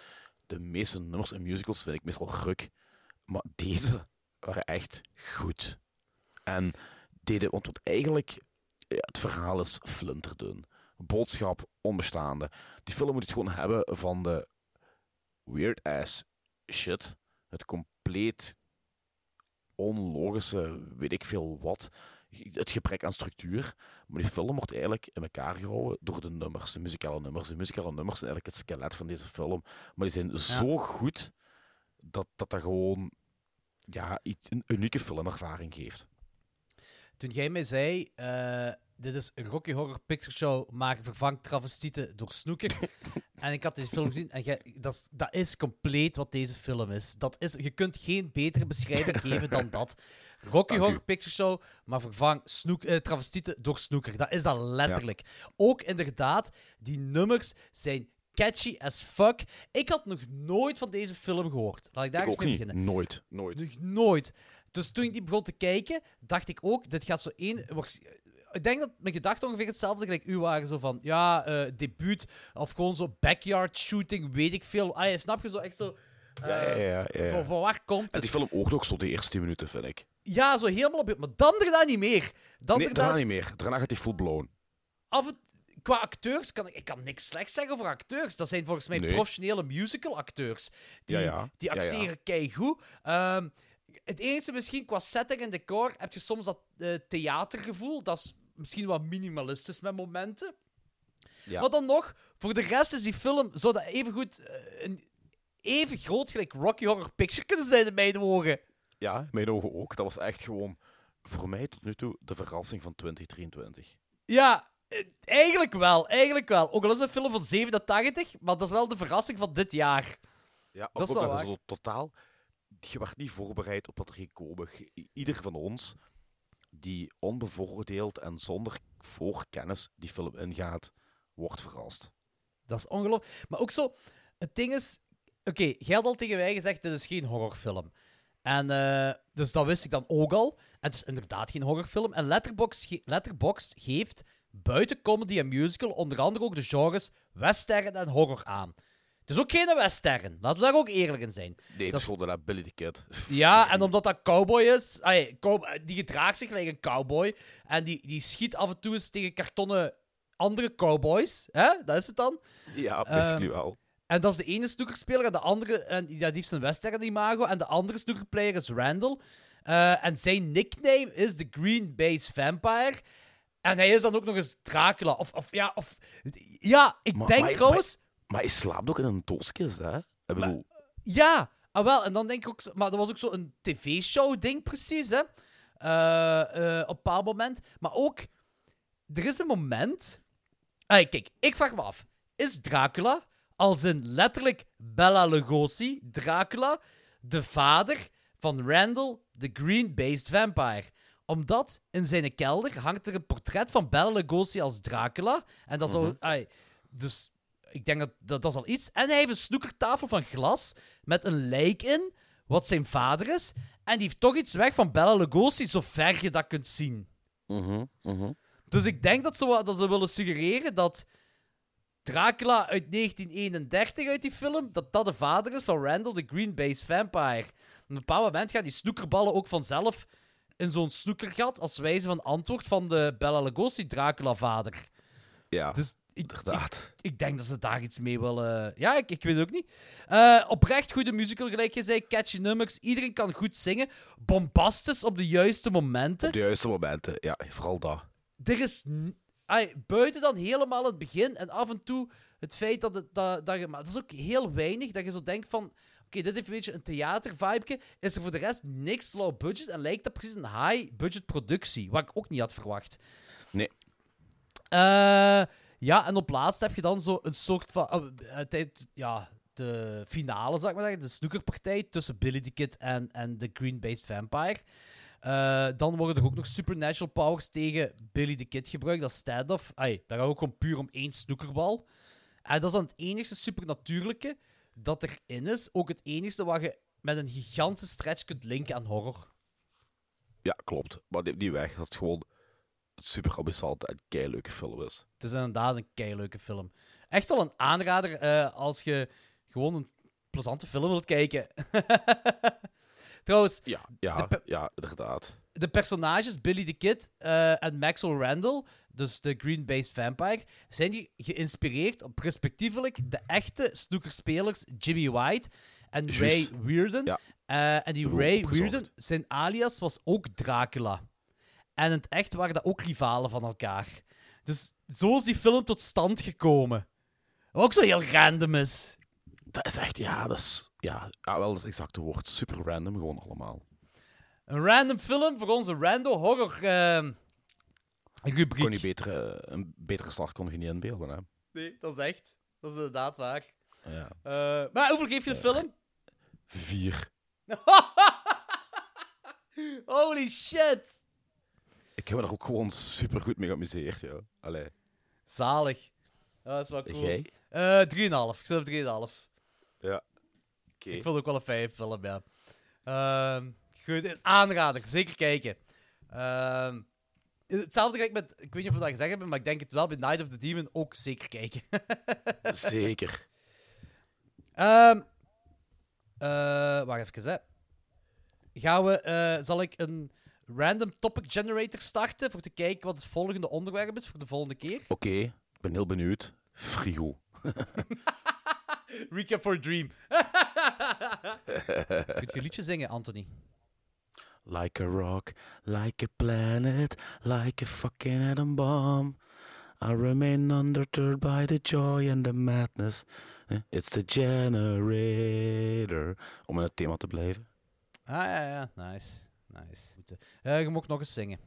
De meeste nummers in musicals vind ik meestal ruk. Maar deze waren echt goed. En deden... Want wat eigenlijk... ja, het verhaal is flinterdun. Boodschap onbestaande. Die film moet het gewoon hebben van de weird-ass shit. Het compleet onlogische, weet ik veel wat. het gebrek aan structuur. Maar die film wordt eigenlijk in elkaar gehouden door de nummers, de muzikale nummers. De muzikale nummers zijn eigenlijk het skelet van deze film. Maar die zijn zo goed dat dat, dat gewoon ja, iets, een unieke filmervaring geeft. Toen jij mij zei, eh, dit is een Rocky Horror Picture Show, maar vervangt travestieten door snoeker. en ik had deze film gezien en dat, is, dat is compleet wat deze film is. Dat is. Je kunt geen betere beschrijving geven dan dat. Rocky Dank Horror u. Picture Show, maar vervang snoek, eh, travestieten door snoeker. Dat is dat letterlijk. Ook inderdaad, die nummers zijn catchy as fuck. Ik had nog nooit van deze film gehoord. Laat ik daar Ik eens mee niet. beginnen. Nooit. Nooit. Nog nooit. Dus toen ik die begon te kijken, dacht ik ook, dit gaat zo één... Ik denk dat mijn gedachten ongeveer hetzelfde gelijk u waren. Zo van, ja, eh debuut, of gewoon zo backyard shooting, weet ik veel. Ah, snap je zo echt zo... eh, Ja, ja, ja. ja, ja. Van, van waar komt En het? die film oogt ook zo de eerste 10 minuten, vind ik. Ja, zo helemaal op... Maar dan daarna niet meer. Dan Nee, daarna daarna is- niet meer. Daarna gaat hij full blown. af en qua acteurs kan ik, ik kan niks slechts zeggen over acteurs. Dat zijn volgens mij Nee. professionele musical acteurs. Die, Ja, ja. die acteren keigoed. Ehm, het enige misschien qua setting en decor heb je soms dat eh, theatergevoel. Dat is misschien wat minimalistisch met momenten. Ja. Maar dan nog, voor de rest is die film zou dat even goed een, even groot gelijk Rocky Horror Picture kunnen zijn in mijn ogen. Ja, in mijn ogen ook. Dat was echt gewoon voor mij tot nu toe de verrassing van 2023. Ja, eh, eigenlijk wel. Eigenlijk wel. Ook al is het een film van 87, maar dat is wel de verrassing van dit jaar. Ja, Dat is ook wel waar. zo totaal. Je werd niet voorbereid op wat er ging komen. Ieder van ons die onbevooroordeeld en zonder voorkennis die film ingaat, wordt verrast. Dat is ongelooflijk. Maar ook zo, het ding is... Oké, jij had al tegen mij gezegd, dit is geen horrorfilm. En eh, dus dat wist ik dan ook al. Het is inderdaad geen horrorfilm. En Letterboxd, Letterboxd geeft buiten comedy en musical onder andere ook de genres western en horror aan. Het is ook geen western. Laten we daar ook eerlijk in zijn. Nee, dat is gewoon de Billy the Kid. Ja, en omdat dat cowboy is, cow- die gedraagt zich gelijk een cowboy. En die, die schiet af en toe eens tegen kartonnen andere cowboys. Hè? Dat is het dan. Ja, basically Ehm, wel. En dat is de ene snookerspeler en de andere, en, ja, die heeft een western imago. En de andere snookerplayer is Randall. Eh, en zijn nickname is de Green Base Vampire. En hij is dan ook nog eens Dracula. Of, of ja, of... Ja, ik Maar- denk maar- trouwens... Maar hij slaapt ook in een doosjes, hè? Ik bedoel, Ja, ah, wel. En dan denk ik ook... Maar dat was ook zo'n tv-show-ding, precies, hè. Eh, eh, op een bepaald moment. Maar ook... Er is een moment... Kijk, ik vraag me af. Is Dracula, als in letterlijk Bella Lugosi, Dracula, de vader van Randall, de Green-Based Vampire? Omdat in zijn kelder hangt er een portret van Bella Lugosi als Dracula. En dat zou... ai, dus ik denk dat, dat dat is al iets. En hij heeft een snoekertafel van glas met een lijk in, wat zijn vader is. En die heeft toch iets weg van Bella Lugosi, zover je dat kunt zien. mhm, mhm. Dus ik denk dat ze, dat ze willen suggereren dat Dracula uit 1931 uit die film, dat dat de vader is van Randall, de Green Vampire. Op een bepaald moment gaan die snoekerballen ook vanzelf in zo'n snoekergat als wijze van antwoord van de Bella Lugosi Dracula-vader. ja, Dus ik, ik, inderdaad. ik denk dat ze daar iets mee willen. Ja, ik, ik weet het ook niet. Eh, oprecht goede musical, gelijk je zei. Catchy nummers. Iedereen kan goed zingen. Bombastisch op de juiste momenten. Op de juiste momenten, ja, vooral dat. Er is. buiten dan helemaal het begin en af en toe het feit dat, het, dat, dat je. Maar dat is ook heel weinig dat je zo denkt van. Oké, dit heeft een beetje een theatervibe. Is er voor de rest niks low budget en lijkt dat precies een high budget productie. Wat ik ook niet had verwacht. Nee. Eh, ja, en op laatst heb je dan zo een soort van. eh, tijd- ja, de finale, zou ik maar zeggen. De snookerpartij tussen Billy the Kid en, en de Green-Based Vampire. Eh, dan worden er ook nog supernatural powers tegen Billy the Kid gebruikt. Dat is stand-off. Daar ook gewoon puur om één snoekerbal. En dat is dan het enige supernatuurlijke dat erin is. Ook het enige wat je met een gigantische stretch kunt linken aan horror. Ja, klopt. Maar die, die weg, dat het gewoon super abyssante en keileuke film is. Het is inderdaad een keileuke film. Echt wel een aanrader eh, als je gewoon een plezante film wilt kijken. Trouwens, Ja, ja, ja inderdaad. de personages Billy the Kid eh, en Maxwell Randall, dus de Green-Based Vampire, zijn die geïnspireerd op respectievelijk de echte snookerspelers Jimmy White en. Ray Weirden. Ja. Eh, en die Ray. Weirden, zijn alias was ook Dracula. En in het echt waren dat ook rivalen van elkaar. Dus zo is die film tot stand gekomen. Wat Ook zo heel random is. Dat is echt, ja, dat is, ja, ja wel, dat is het exacte woord. Super random, gewoon allemaal. Een random film voor onze rando horror ehm rubriek. Kon je beter, eh, een betere start kon je niet inbeelden, hè. Nee, dat is echt. Dat is inderdaad waar. Ja. Eh, maar hoeveel geef je de film? Vier. Holy shit. Ik heb me er ook gewoon super goed mee geamuseerd, joh. Allee. Zalig. Ja, dat is wel cool. Jij? Eh 3,5. Ik zit op 3,5. Ja. Oké. Ik vond ook wel een fijne film, ja. Ehm, goed, een aanrader. Zeker kijken. Ehm, hetzelfde gelijk met... Ik weet niet of we dat gezegd hebben, maar ik denk het wel bij Night of the Demon ook zeker kijken. Zeker. Eh wacht even, hè. Gaan we... eh, zal ik een random topic generator starten voor te kijken wat het volgende onderwerp is voor de volgende keer? Oké, ik ben heel benieuwd. Frigo. Recap for a Dream. Kun je een liedje zingen, Anthony? Like a rock, like a planet, like a fucking atom bomb. I remain undeterred by the joy and the madness. Eh, It's the generator. Om in het thema te blijven. Ah, ja, ja. Nice. Nice. Goed, eh, je mag nog eens zingen.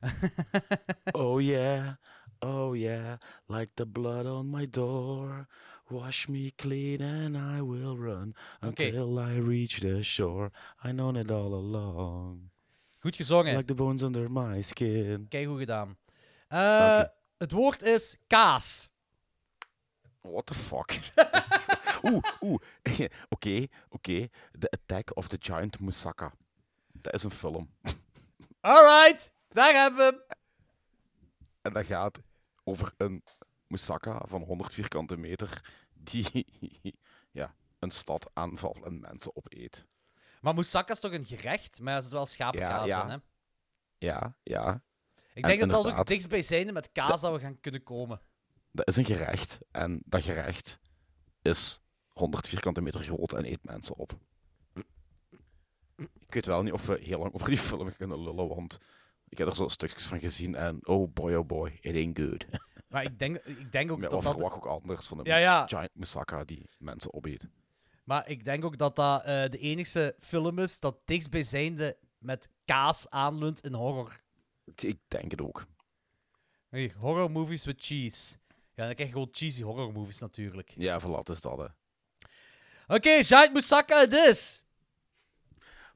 Oh yeah, oh yeah, like the blood on my door. Wash me clean and I will run until I reach the shore. I know it all along. Goed gezongen. Like the bones under my skin. Kijk hoe gedaan. Eh het woord is kaas. What the fuck? oeh, oeh. Oké, oké. The Attack of the Giant Moussaka. Dat is een film. Alright, daar hebben we hem. En dat gaat over een moussaka van 100 vierkante meter die ja, een stad aanvalt en mensen opeet. Maar moussaka is toch een gerecht? Maar er zit wel schapenkaas Ja, ja. in, hè? Ja, ja. Ik En denk dat dat ook het inderdaad, dichtstbijzijnde met kaas dat we gaan kunnen komen. Dat is een gerecht. En dat gerecht is 100 vierkante meter groot en eet mensen op. Ik weet wel niet of we heel lang over die film kunnen lullen, want ik heb er zo stukjes van gezien en oh boy, oh boy, it ain't good. Maar ik denk, ik denk ook dat dat... verwacht ook anders van een Ja, ja. giant moussaka die mensen opeet. Maar ik denk ook dat dat eh, de enige film is dat dichtstbijzijnde met kaas aanleunt in horror. Ik denk het ook. Hey, horror movies with cheese. Ja, dan krijg je gewoon cheesy horror movies natuurlijk. Ja, het is dat. Hè. Oké, Giant Moussaka het is.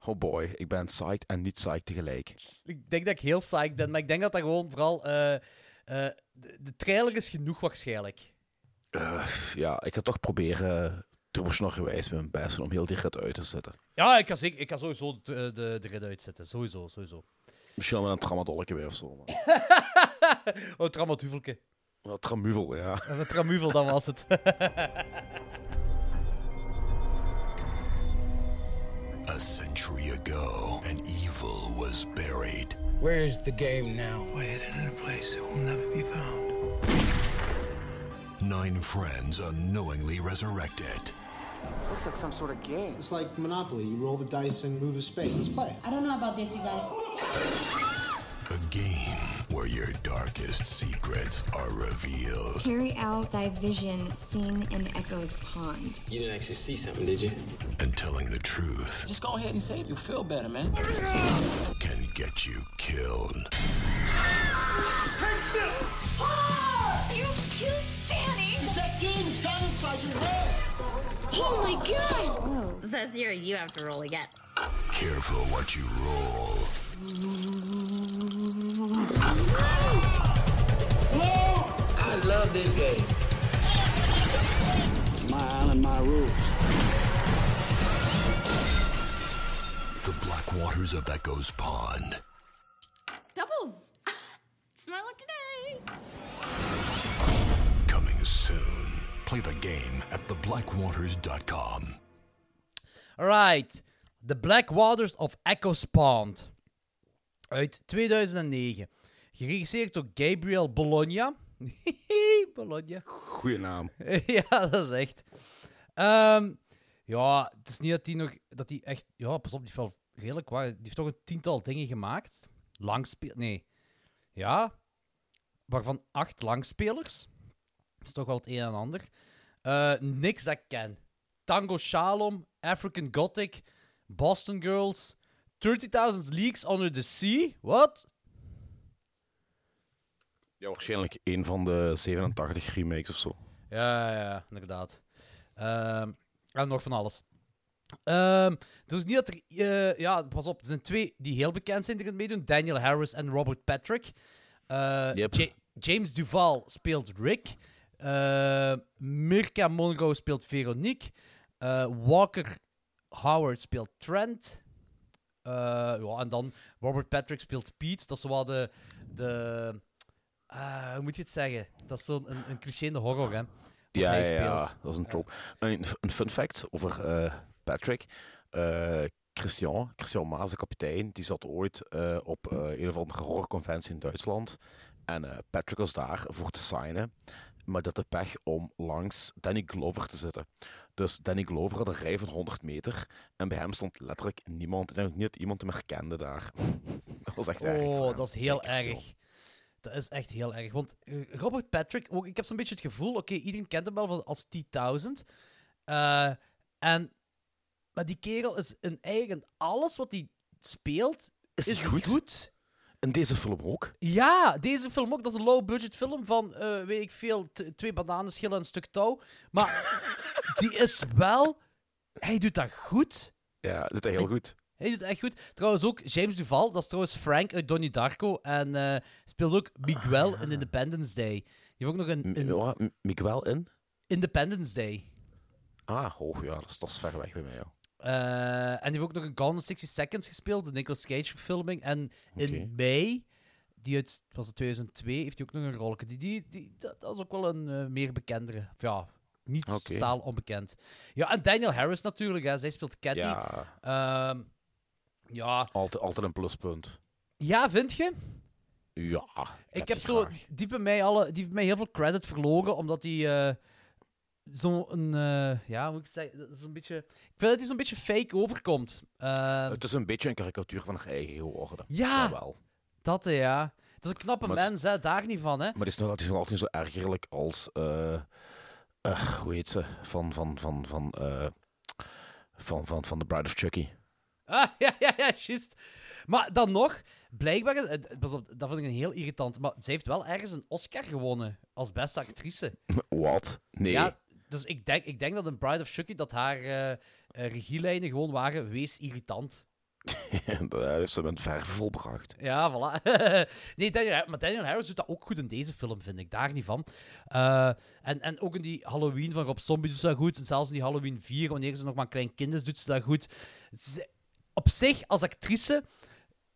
Oh boy, ik ben psyched en niet psyched tegelijk. Ik denk dat ik heel psyched ben, maar ik denk dat dat gewoon vooral... eh, eh, de, de trailer is genoeg waarschijnlijk. Eh, ja, ik ga toch proberen turboschnorgewijs mijn best om heel dicht uit te zetten. Ja, ik ga, zeker, ik ga sowieso de, de, de rit uitzetten. Sowieso, sowieso. Misschien wel met een tramadolke weer of zo. Maar... oh, tramaduvelke. Wel tramuvel, ja. Een tramuvel, dat was het. A century ago, an evil was buried. Where's the game now? Hidden in a place that will never be found. Nine friends unknowingly resurrected. Looks like some sort of game. It's like Monopoly. You roll the dice and move a space. Let's play. I don't know about this, you guys. A game where your darkest secrets are revealed. Carry out thy vision seen in Echo's pond. You didn't actually see something, did you? And telling the truth Just go ahead and say it. You'll feel better, man. can get you killed. Ah, you killed Danny! It's that game. It's got inside your head. Oh my god! Whoa. Says here you have to roll again. Careful what you roll. I love this game. It's my island, my rules. The black waters of Echo's Pond. Doubles! it's my lucky day! Coming soon. Play the game at theblackwaters.com. Alright. The Black Waters of Echo's Pond. Uit 2009. Geregisseerd door Gabriel Bologna. Bologna. Goeie naam. ja, dat is echt. Ehm, ja, het is niet dat hij nog... Dat hij echt... Ja, pas op, die heeft wel redelijk waar. Die heeft toch een tiental dingen gemaakt. langspelers. Nee. Ja. Waarvan acht langspelers. Dat is toch wel het een en ander. Eh, niks dat ik ken. Tango Shalom, African Gothic, Boston Girls, 30.000 Leagues Under the Sea. What? Ja, waarschijnlijk een van de 87 remakes of zo. Ja, ja, inderdaad. Ehm, en nog van alles. Dus niet dat er... eh, ja, pas op. Er zijn twee die heel bekend zijn die erin meedoen. Daniel Harris en Robert Patrick. Eh, Yep. James Duval speelt Rick. Eh, Mirka Monroe speelt Veronique. Walker Howard speelt Trent. Eh, ja, en dan Robert Patrick speelt Pete. Dat is wel de... de ah, hoe moet je het zeggen? Dat is zo'n een, een cliché horror, hè? Ja, hij ja, ja, speelt. dat is een trope. Een, een fun fact over eh, Patrick. Eh, Christian, Christian Maas, de kapitein, die zat ooit eh, op eh, een of andere horrorconventie in Duitsland. En eh, Patrick was daar voor te signen. Maar dat de pech om langs Danny Glover te zitten. Dus Danny Glover had een rij van 100 meter. En bij hem stond letterlijk niemand. Ik denk ook niet dat iemand hem herkende daar. dat was echt erg. voor Oh, dat is heel Zeker zo. erg. Dat is echt heel erg. Want eh, Robert Patrick, ook, ik heb zo'n beetje het gevoel, oké, iedereen kent hem wel van- als T-1000. Eh, en, maar die kerel is in eigen alles wat hij speelt, Is is, hij goed? goed. In deze film ook. Ja, deze film ook. Dat is een low-budget film van, eh, weet ik veel, twee bananenschillen en een stuk touw. Maar die is wel... Hij doet dat goed. Ja, dat is heel goed. Hij doet echt goed. Trouwens ook James Duval, dat is trouwens Frank uit Donnie Darko. En eh, speelt ook Miguel in Independence Day. Die heeft ook nog een, een Miguel in? Independence Day. Ah, oh ja, dat is, dat is ver weg bij mij. Ja. Eh, en die heeft ook nog een Gone in 60 Seconds gespeeld, de Nicolas Cage verfilming. En in mei, die uit was het 2002, heeft hij ook nog een rol. Die, die, die, dat, dat is ook wel een eh, meer bekendere. Ja, niet totaal onbekend. Ja, en Daniel Harris natuurlijk, hè. zij speelt Cathy. Ja, Ehm, ja. altijd, altijd een pluspunt. ja, vind je? Ja, Ik heb zo die bij mij alle, die heeft mij heel veel credit verloren, omdat hij eh zo'n, eh, ja, hoe moet ik zeggen, dat is een beetje, ik vind dat hij zo'n beetje fake overkomt. Eh, Het is een beetje een karikatuur van haar eigen geworden. Ja. Jawel. dat, ja. Het is een knappe Maar het mens, hè, daar niet van, hè. Maar die is nog, altijd zo ergerlijk als... eh, hoe heet ze? Van, van, van, van, van, van, van The Bride of Chucky. Ah, ja, ja, ja, juist. Maar dan nog, blijkbaar, dat vind ik een heel irritant, maar zij heeft wel ergens een Oscar gewonnen als beste actrice. Wat? Nee. Ja, dus ik denk, ik denk dat in Bride of Chucky dat haar eh, eh, regielijnen gewoon waren, wees irritant. heeft ze met verve volbracht. Ja, voilà. nee, Daniel, maar Daniel Harris doet dat ook goed in deze film, vind ik. Daar niet van. Eh, en, en ook in die Halloween van Rob Zombie doet ze dat goed. En zelfs in die Halloween 4, wanneer ze nog maar een klein kind is, doet ze dat goed. Ze- op zich, als actrice...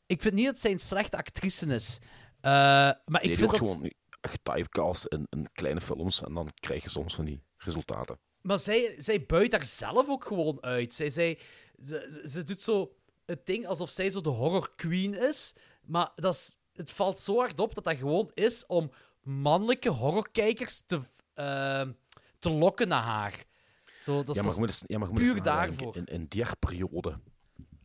Ik vind niet dat zij een slechte actrice is. Maar ik nee, vind wordt dat... gewoon getypecast in, in kleine films en dan krijg je soms van die resultaten. Maar zij, zij buit daar zelf ook gewoon uit. Zij, zij, ze, ze, doet zo het ding alsof zij zo de horror queen is. Maar dat is, het valt zo hard op dat dat gewoon is om mannelijke horrorkijkers te, eh, te lokken naar haar. Zo, dat is, ja, maar dat is eens, ja, maar puur daarvoor. In, in die periode...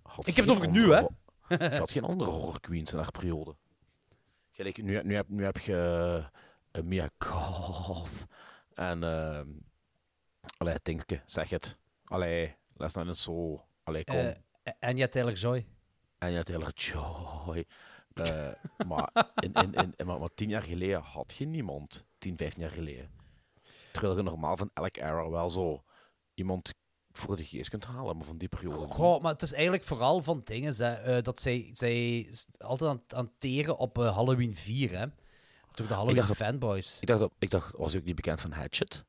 had Ik heb het over nu, hè. Je had geen andere horror queens in haar periode. Gelijk, nu, nu, heb, nu heb je eh, Mia Goth en... ehm allee, Tinkerke, zeg het. Allee, laat nou niet zo... Allee, kom. Eh, Anya Taylor-Joy. En je hele joy. Eh, maar, in, in, in, maar, maar tien jaar geleden had je niemand. Tien, vijftien jaar geleden. Terwijl je normaal van elk era wel zo iemand voor de geest kunt halen, maar van die periode. Goh, maar het is eigenlijk vooral van dingen hè, dat zij, zij altijd aan, aan teren op Halloween 4, hè. Door de Halloween dacht dat- fanboys. Ik dacht, ik dacht, was hij ook niet bekend van Hatchet?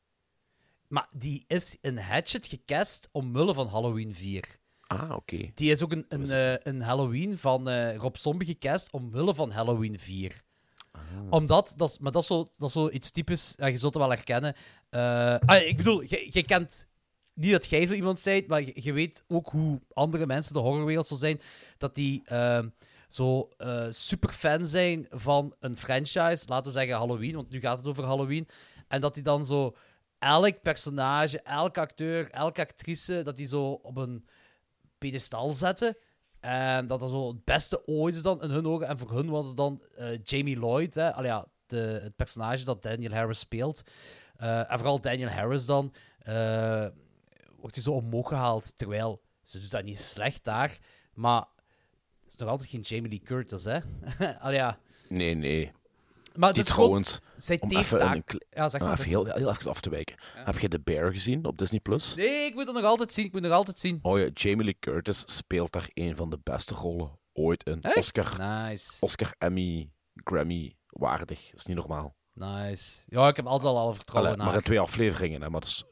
Maar die is in Hatchet gecast omwille van Halloween 4. Ah, oké. Die is ook een, een, eh, een Halloween van eh, Rob Zombie gecast omwille van Halloween 4. Ah. Omdat, dat is, maar dat is, zo, dat is zo iets typisch, ja, je zult het wel herkennen. Eh, ah, ik bedoel, je, kent, niet dat jij zo iemand bent, maar je, weet ook hoe andere mensen de horrorwereld zo zijn, dat die ehm, zo eh super fan zijn van een franchise, laten we zeggen Halloween, want nu gaat het over Halloween, en dat die dan zo elk personage, elke acteur, elke actrice, dat die zo op een pedestal zetten. En dat was zo het beste ooit is dan in hun ogen. En voor hun was het dan eh, Jamie Lloyd, hè? Allee, ja, de, het personage dat Daniel Harris speelt. Eh, en vooral Daniel Harris dan, eh, wordt hij zo omhoog gehaald. Terwijl ze doet dat niet slecht daar, maar het is nog altijd geen Jamie Lee Curtis, hè? Allee, ja. Nee, nee. Maar Die gewoon- trouwens, zij om even, een Ja, zeg maar, even zeg heel, heel even af te wijken. Heb je The Bear gezien op Disney+. Plus? Nee, ik moet het nog altijd zien. Ik moet nog altijd zien. Oh ja, Jamie Lee Curtis speelt daar een van de beste rollen ooit in. Echt? Oscar, Nice. Oscar, Emmy, Grammy waardig. Dat is niet normaal. Nice. Ja, ik heb altijd al alle vertrouwen Allee, naar. maar in twee afleveringen, hè, maar dat is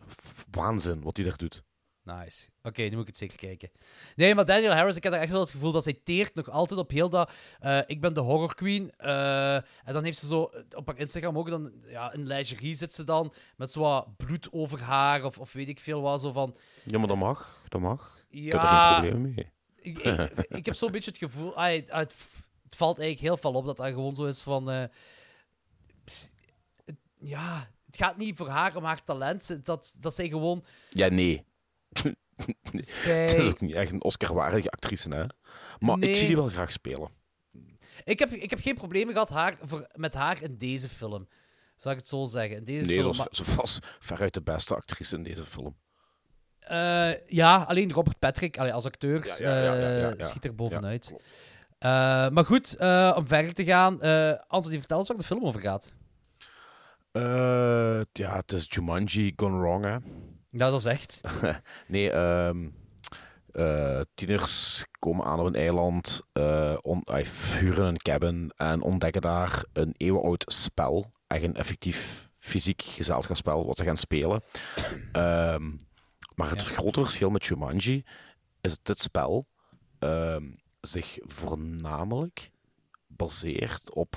waanzin wat hij daar doet. Nice. Oké, nu moet ik het zeker kijken. Nee, maar Daniel Harris, ik heb echt wel het gevoel dat zij teert nog altijd op heel dat... eh, ik ben de horror queen. eh, en dan heeft ze zo... Op haar Instagram ook dan... Ja, in lingerie zit ze dan met zo wat bloed over haar of, of weet ik veel wat. Zo van... Ja, maar dat mag. Dat mag. Ik heb er geen probleem mee. Ik, ik, ik heb zo'n beetje het gevoel... ah, het, het, het valt eigenlijk heel veel op dat dat gewoon zo is van... eh, pss, het- ja, het gaat niet voor haar om haar talent. Dat, dat zij gewoon... Ja, nee. Zij- Het is ook niet echt een Oscar-waardige actrice, hè. Maar Nee. ik zie die wel graag spelen. Ik heb, ik heb geen problemen gehad haar, voor, met haar in deze film. Zal ik het zo zeggen? In deze Nee, ze was, ze was veruit de beste actrice in deze film. eh, ja, alleen Robert Patrick allee, als acteur Ja, schiet er bovenuit. Eh, maar goed, eh, om verder te gaan. Anthony, vertel eens waar de film over gaat. Ja, het is Jumanji gone wrong, hè. Ja, dat is echt. nee, ehm, eh, tieners komen aan op een eiland, eh on, huren een cabin en ontdekken daar een eeuwenoud spel. Echt een effectief fysiek gezelschapsspel wat ze gaan spelen. Ehm, maar het grote verschil met Jumanji is dat dit spel ehm, zich voornamelijk baseert op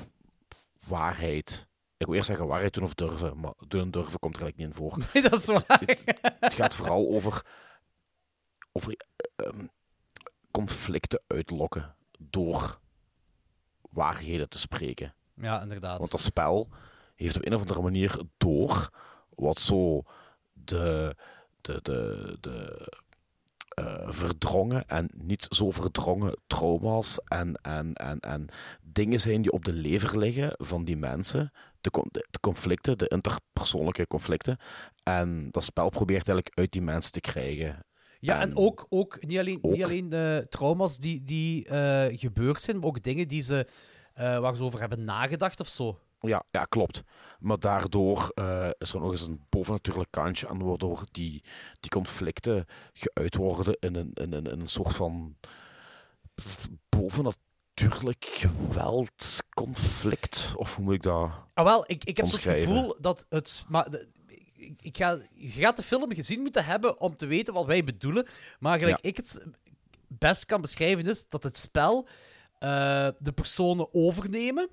waarheid. Ik wil eerst zeggen waarheid doen of durven, maar doen en durven komt er eigenlijk niet in voor. Nee, dat is waar. Het, het gaat vooral over, over eh, ehm, conflicten uitlokken door waarheden te spreken. Ja, inderdaad. Want dat spel heeft op een of andere manier door wat zo de, de, de, de eh, verdrongen en niet zo verdrongen trauma's en, en, en, en dingen zijn die op de lever liggen van die mensen. De, con- de, de conflicten, de interpersoonlijke conflicten. En dat spel probeert eigenlijk uit die mensen te krijgen. Ja, en ook, ook niet alleen, ook- Niet alleen de trauma's die, die eh, gebeurd zijn, maar ook dingen die ze, eh, waar ze over hebben nagedacht of zo. Ja, ja, klopt. Maar daardoor eh, is er nog eens een bovennatuurlijk kantje aan, waardoor die, die conflicten geuit worden in een, in, een, in een soort van bovennatuurlijk geweldconflict. Of hoe moet ik dat Ah, wel, ik, ik heb het omschrijven? gevoel dat het... Maar, de- ik, ik ga, je gaat de film gezien moeten hebben om te weten wat wij bedoelen. Maar gelijk ik het best kan beschrijven is dat het spel eh, de personen overnemen.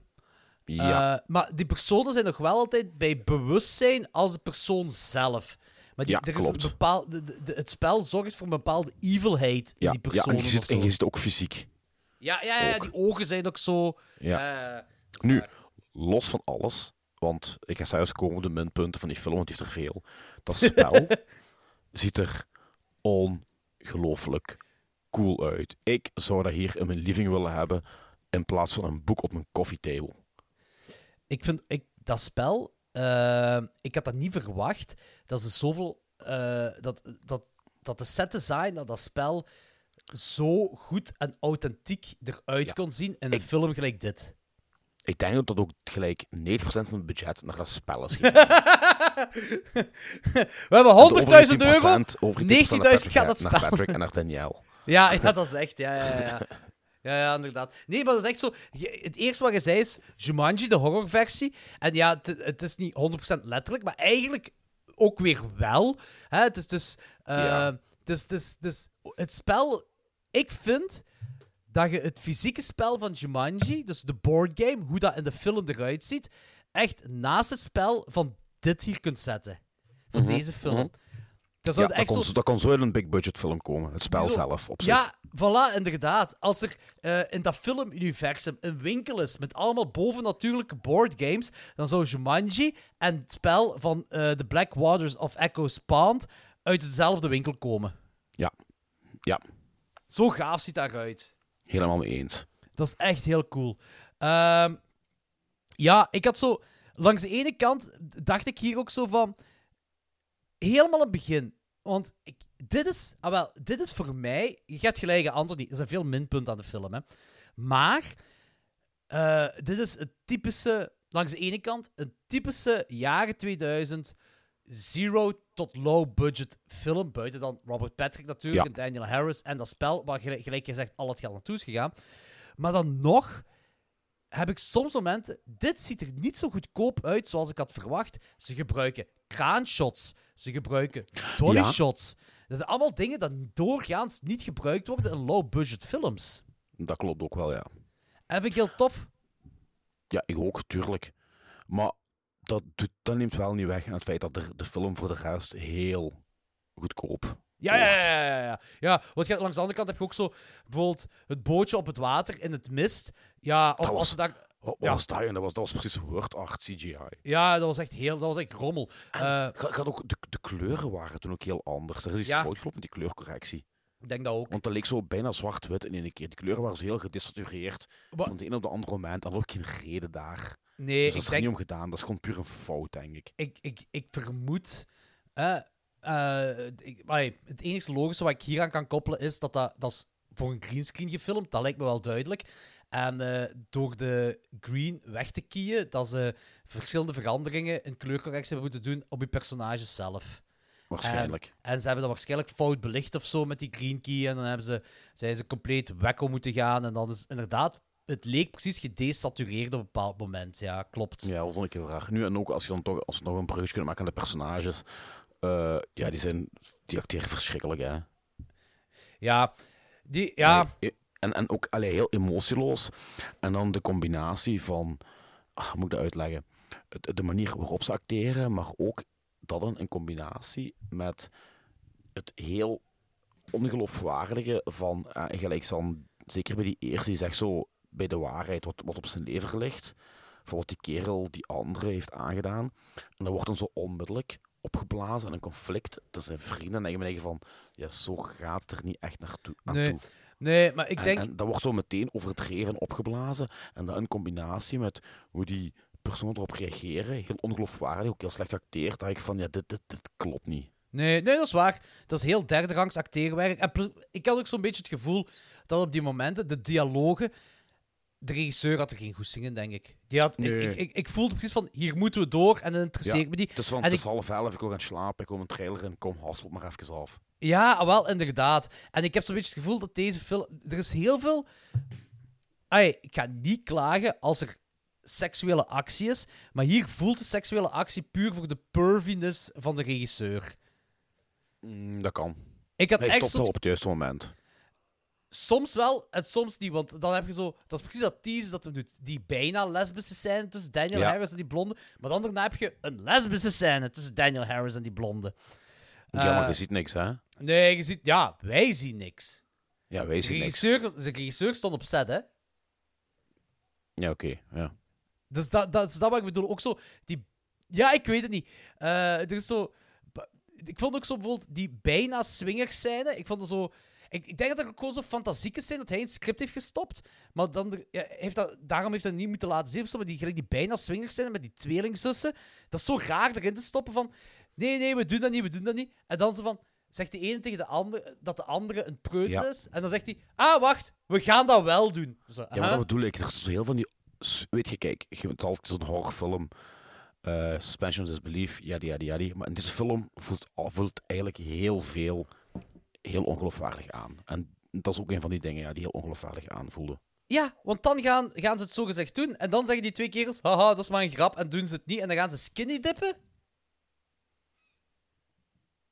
Ja. Eh, maar die personen zijn nog wel altijd bij bewustzijn als de persoon zelf. Maar die, Ja, er is een bepaal, de, de- de- het spel zorgt voor een bepaalde evilheid in Ja, die ja personen. en, je ziet, of en zo. je ziet ook fysiek. Ja, ja, ja, die ogen zijn ook zo. Ja. eh, Nu, los van alles, want ik ga zelfs komen op de minpunten van die film, want die heeft er veel. Dat spel ziet er ongelooflijk cool uit. Ik zou dat hier in mijn living willen hebben, in plaats van een boek op mijn koffietable. Ik vind ik, dat spel, eh, ik had dat niet verwacht. Dat ze zoveel. eh, dat, dat, dat de set design, dat dat spel zo goed en authentiek eruit kon zien in een film gelijk dit. Ik denk dat ook gelijk 90% van het budget naar dat spel is gegaan. We hebben 100.000 En de euro, 90.000 over die 90.000 90.000 naar gaat dat Naar spel. Patrick en naar Danielle. Ja, ja, dat is echt. Ja, ja, ja. Ja, ja, inderdaad. Nee, maar dat is echt zo. Het eerste wat je zei is Jumanji, de horrorversie. En ja, het, het is niet 100% letterlijk, maar eigenlijk ook weer wel. Hè? Het is dus. Ja. is- het spel. Ik vind dat je het fysieke spel van Jumanji, dus de boardgame, hoe dat in de film eruit ziet, echt naast het spel van dit hier kunt zetten. Van Mhm, deze film. mhm. Dat Ja, dat, echt kon, zo... dat kon zo in een big budget film komen. Het spel Zo- zelf op zich. Ja, voilà, inderdaad. Als er eh, in dat filmuniversum een winkel is met allemaal bovennatuurlijke boardgames, dan zou Jumanji en het spel van eh The Black Waters of Echo Spawned uit dezelfde winkel komen. Ja. Ja. Zo gaaf ziet daaruit. Helemaal mee eens. Dat is echt heel cool. Ehm, ja, ik had zo... Langs de ene kant dacht ik hier ook zo van... Helemaal het begin. Want ik, dit is... Ah, wel, dit is voor mij... Je gaat gelijk aan Anthony. Er zijn veel minpunten aan de film, hè. Maar... eh, dit is het typische... Langs de ene kant, een typische jaren 2000 zero tot low budget film. Buiten dan Robert Patrick natuurlijk, Ja. en Daniel Harris en dat spel waar gelijk, gelijk gezegd al het geld naartoe is gegaan. Maar dan nog heb ik soms momenten. Dit ziet er niet zo goedkoop uit zoals ik had verwacht. Ze gebruiken kraanshots. Ze gebruiken dolly Ja. shots. Dat zijn allemaal dingen dat doorgaans niet gebruikt worden in low-budget films. Dat klopt ook wel, ja. En vind ik heel tof. Ja, ik ook, tuurlijk. Maar dat, doet, dat neemt wel niet weg aan het feit dat de, de film voor de rest heel goedkoop Ja, ja, ja, ja, ja, ja. Want je- langs de andere kant heb je ook zo bijvoorbeeld het bootje op het water in het mist. Ja, of Dat als was- ze daar... Wat Ja. was dat? En dat was, dat was precies word art CGI. Ja, dat was echt heel... Dat was echt rommel. Eh, Ga- gaat ook, de, de kleuren waren toen ook heel anders. Er is iets Ja. fout gelopen met die kleurcorrectie. ik denk dat ook. Want dat leek zo bijna zwart-wit in één keer. Die kleuren waren zo heel gedisatureerd. Wa- Van het een op de andere moment. En ook geen reden daar. Nee, dus dat is er denk... niet om gedaan. Dat is gewoon puur een fout, denk ik. ik, ik, ik vermoed. ik, allee, het enige logische wat ik hier aan kan koppelen is dat dat, dat is voor een greenscreen gefilmd. Dat lijkt me wel duidelijk. En eh, door de green weg te kiezen, dat ze verschillende veranderingen in kleurcorrectie hebben moeten doen op je personages zelf. Waarschijnlijk. En, en ze hebben dat waarschijnlijk fout belicht of zo met die green key. En dan hebben ze, zijn ze compleet wekko moeten gaan. En dan is inderdaad, het leek precies gedesatureerd op een bepaald moment. Ja, klopt. Ja, dat vond ik heel raar. Nu en ook als je dan toch als we nog een bruggetje kunnen maken aan de personages. eh, ja, die zijn. Die acteren verschrikkelijk, hè? Ja, die, ja. Allee, en, en ook allee, heel emotieloos. En dan de combinatie van. hoe moet ik dat uitleggen? De manier waarop ze acteren, maar ook dat dan in combinatie met het heel ongeloofwaardige van. eh, gelijk dan, zeker bij die eerste, die zegt zo bij de waarheid wat, wat op zijn lever ligt. Voor wat die kerel die andere heeft aangedaan. En dat wordt dan zo onmiddellijk opgeblazen en een conflict tussen zijn vrienden. En dan denk je van, ja, zo gaat het er niet echt naartoe. aan Nee, toe. nee, maar ik En- denk... En, dat wordt zo meteen overdreven en opgeblazen. En dat in combinatie met hoe die personen erop reageren, heel ongeloofwaardig, ook heel slecht acteerd, dat ik van, ja, dit, dit, dit klopt niet. Nee, nee, dat is waar. Dat is heel derde rangs acteerwerk. En ik had ook zo'n beetje het gevoel dat op die momenten, de dialogen... De regisseur had er geen goesting in, denk ik. Die had, ik- Nee. ik, ik, ik voelde precies van, hier moeten we door en dan interesseert me die. Het is, van, En het ik- is half elf, ik wil gaan slapen, ik kom een trailer in, kom, haspel maar even af. Ja, ah, wel, inderdaad. En ik heb zo'n beetje het gevoel dat deze film... Er is heel veel... Ik ga niet klagen als er seksuele actie is, maar hier voelt de seksuele actie puur voor de perviness van de regisseur. Mm, dat kan. Ik had Hij echt stopt op het juiste moment. Soms wel en soms niet, want dan heb je zo... Dat is precies dat tease dat hem doet. Die bijna lesbische scène tussen Daniel Ja. Harris en die blonde. Maar dan daarna heb je een lesbische scène tussen Daniel Harris en die blonde. Ja, maar Eh, je ziet niks, hè? Nee, je ziet... Ja, wij zien niks. Ja, wij zien niks. de regisseur stond op set, hè. Ja, oké, ja. Dus dat, dat is dat wat ik bedoel. Ook zo, die... Ja, ik weet het niet. Eh, er is zo... Ik vond ook zo bijvoorbeeld die bijna swingers scène. Ik vond het zo... Ik, ik denk dat er ook gewoon zo fantasieke zijn dat hij een script heeft gestopt. Maar dan ja, heeft dat, daarom heeft hij het niet moeten laten zien. Maar die, die bijna swingers scène met die tweelingzussen. Dat is zo raar erin te stoppen van... Nee, nee, we doen dat niet, we doen dat niet. En dan zo van... Zegt de ene tegen de andere dat de andere een preuts Ja. is. En dan zegt hij... Ah, wacht, we gaan dat wel doen. Zo, Ja, maar dat bedoel ik. Er is heel van die... Weet je, kijk, je hebt altijd zo'n horrorfilm. eh Suspension of Disbelief, yadi yadi yadi. Maar in deze film voelt, voelt eigenlijk heel veel heel ongeloofwaardig aan. En dat is ook een van die dingen ja, die heel ongeloofwaardig aanvoelden. Ja, want dan gaan, gaan ze het zogezegd doen. En dan zeggen die twee kerels, haha, dat is maar een grap. En doen ze het niet. En dan gaan ze skinny dippen.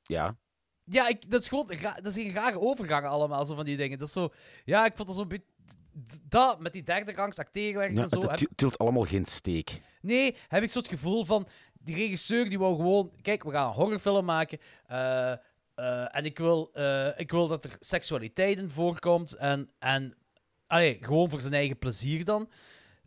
Ja, Ja, ik, dat is gewoon dat is een rare overgang allemaal, zo van die dingen. Dat is zo... Ja, ik vond dat zo'n beetje... Dat, met die derde rangs acteerwerk ja en zo. het tilt allemaal geen steek. Nee, heb ik zo het gevoel van... Die regisseur die wou gewoon... Kijk, we gaan een horrorfilm maken. eh, eh, en ik wil, eh, ik wil dat er seksualiteit in voorkomt. En, en allee, gewoon voor zijn eigen plezier dan.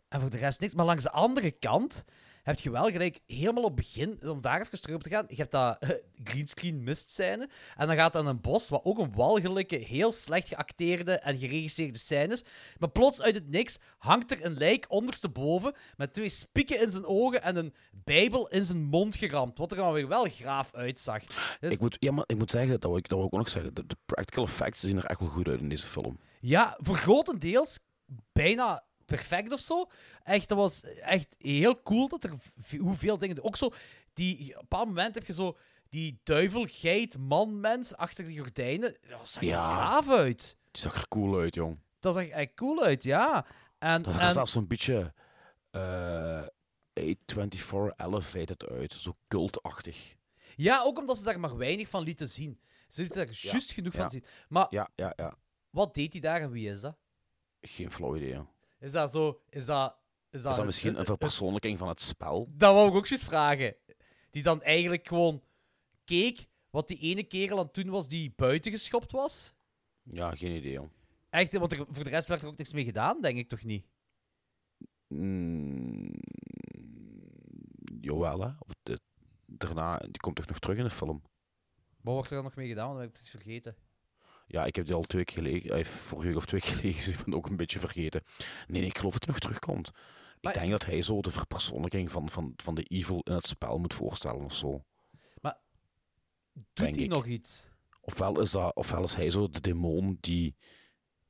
En voor de rest niks. Maar langs de andere kant heb je wel gelijk helemaal op het begin, om daar even terug op te gaan, je hebt dat eh, greenscreen mist scène. En dan gaat dan een bos, wat ook een walgelijke, heel slecht geacteerde en geregisseerde scène is. Maar plots uit het niks hangt er een lijk ondersteboven met twee spieken in zijn ogen en een bijbel in zijn mond geramd. Wat er dan weer wel graaf uitzag. Dus- Ik moet, ja, maar ik moet zeggen, dat wil ik, dat wil ik ook nog zeggen, de, de practical effects zien er echt wel goed uit in deze film. Ja, voor grotendeels bijna perfect of zo. Echt, dat was echt heel cool dat er hoeveel dingen... Ook zo, die, op een bepaald moment heb je zo die duivel, geit, man, mens achter de gordijnen. Dat zag er Ja. gaaf uit. Die zag er cool uit, jong. Dat zag echt cool uit, ja. En, Dat zag er zelfs zo'n beetje eh A24 elevated uit, zo cultachtig. ja, ook omdat ze daar maar weinig van lieten zien. Ze lieten daar juist genoeg ja. van zien. Maar Ja, ja, ja. wat deed hij daar en wie is dat? Geen flauw idee. Is dat zo... Is dat... Is dat, Is dat misschien een verpersoonlijking van het spel? Dat wou ik ook eens vragen. Die dan eigenlijk gewoon keek wat die ene kerel aan het doen was die buiten geschopt was. Ja, geen idee, jong. Echt, want er, voor de rest werd er ook niks mee gedaan, denk ik toch niet? Mm, jawel, hè. Of de, daarna, die komt toch nog terug in de film? Wat wordt er dan nog mee gedaan? Dat heb ik precies vergeten. Ja, ik heb die al twee keer gelegen, eh, vorige week of twee keer gelezen, ik ben ook een beetje vergeten. Nee, nee, ik geloof dat hij nog terugkomt. Maar- Ik denk dat hij zo de verpersoonlijking van, van, van de evil in het spel moet voorstellen of zo. Doet Denk hij ik. nog iets? Ofwel is, dat, ofwel is hij zo de demon die,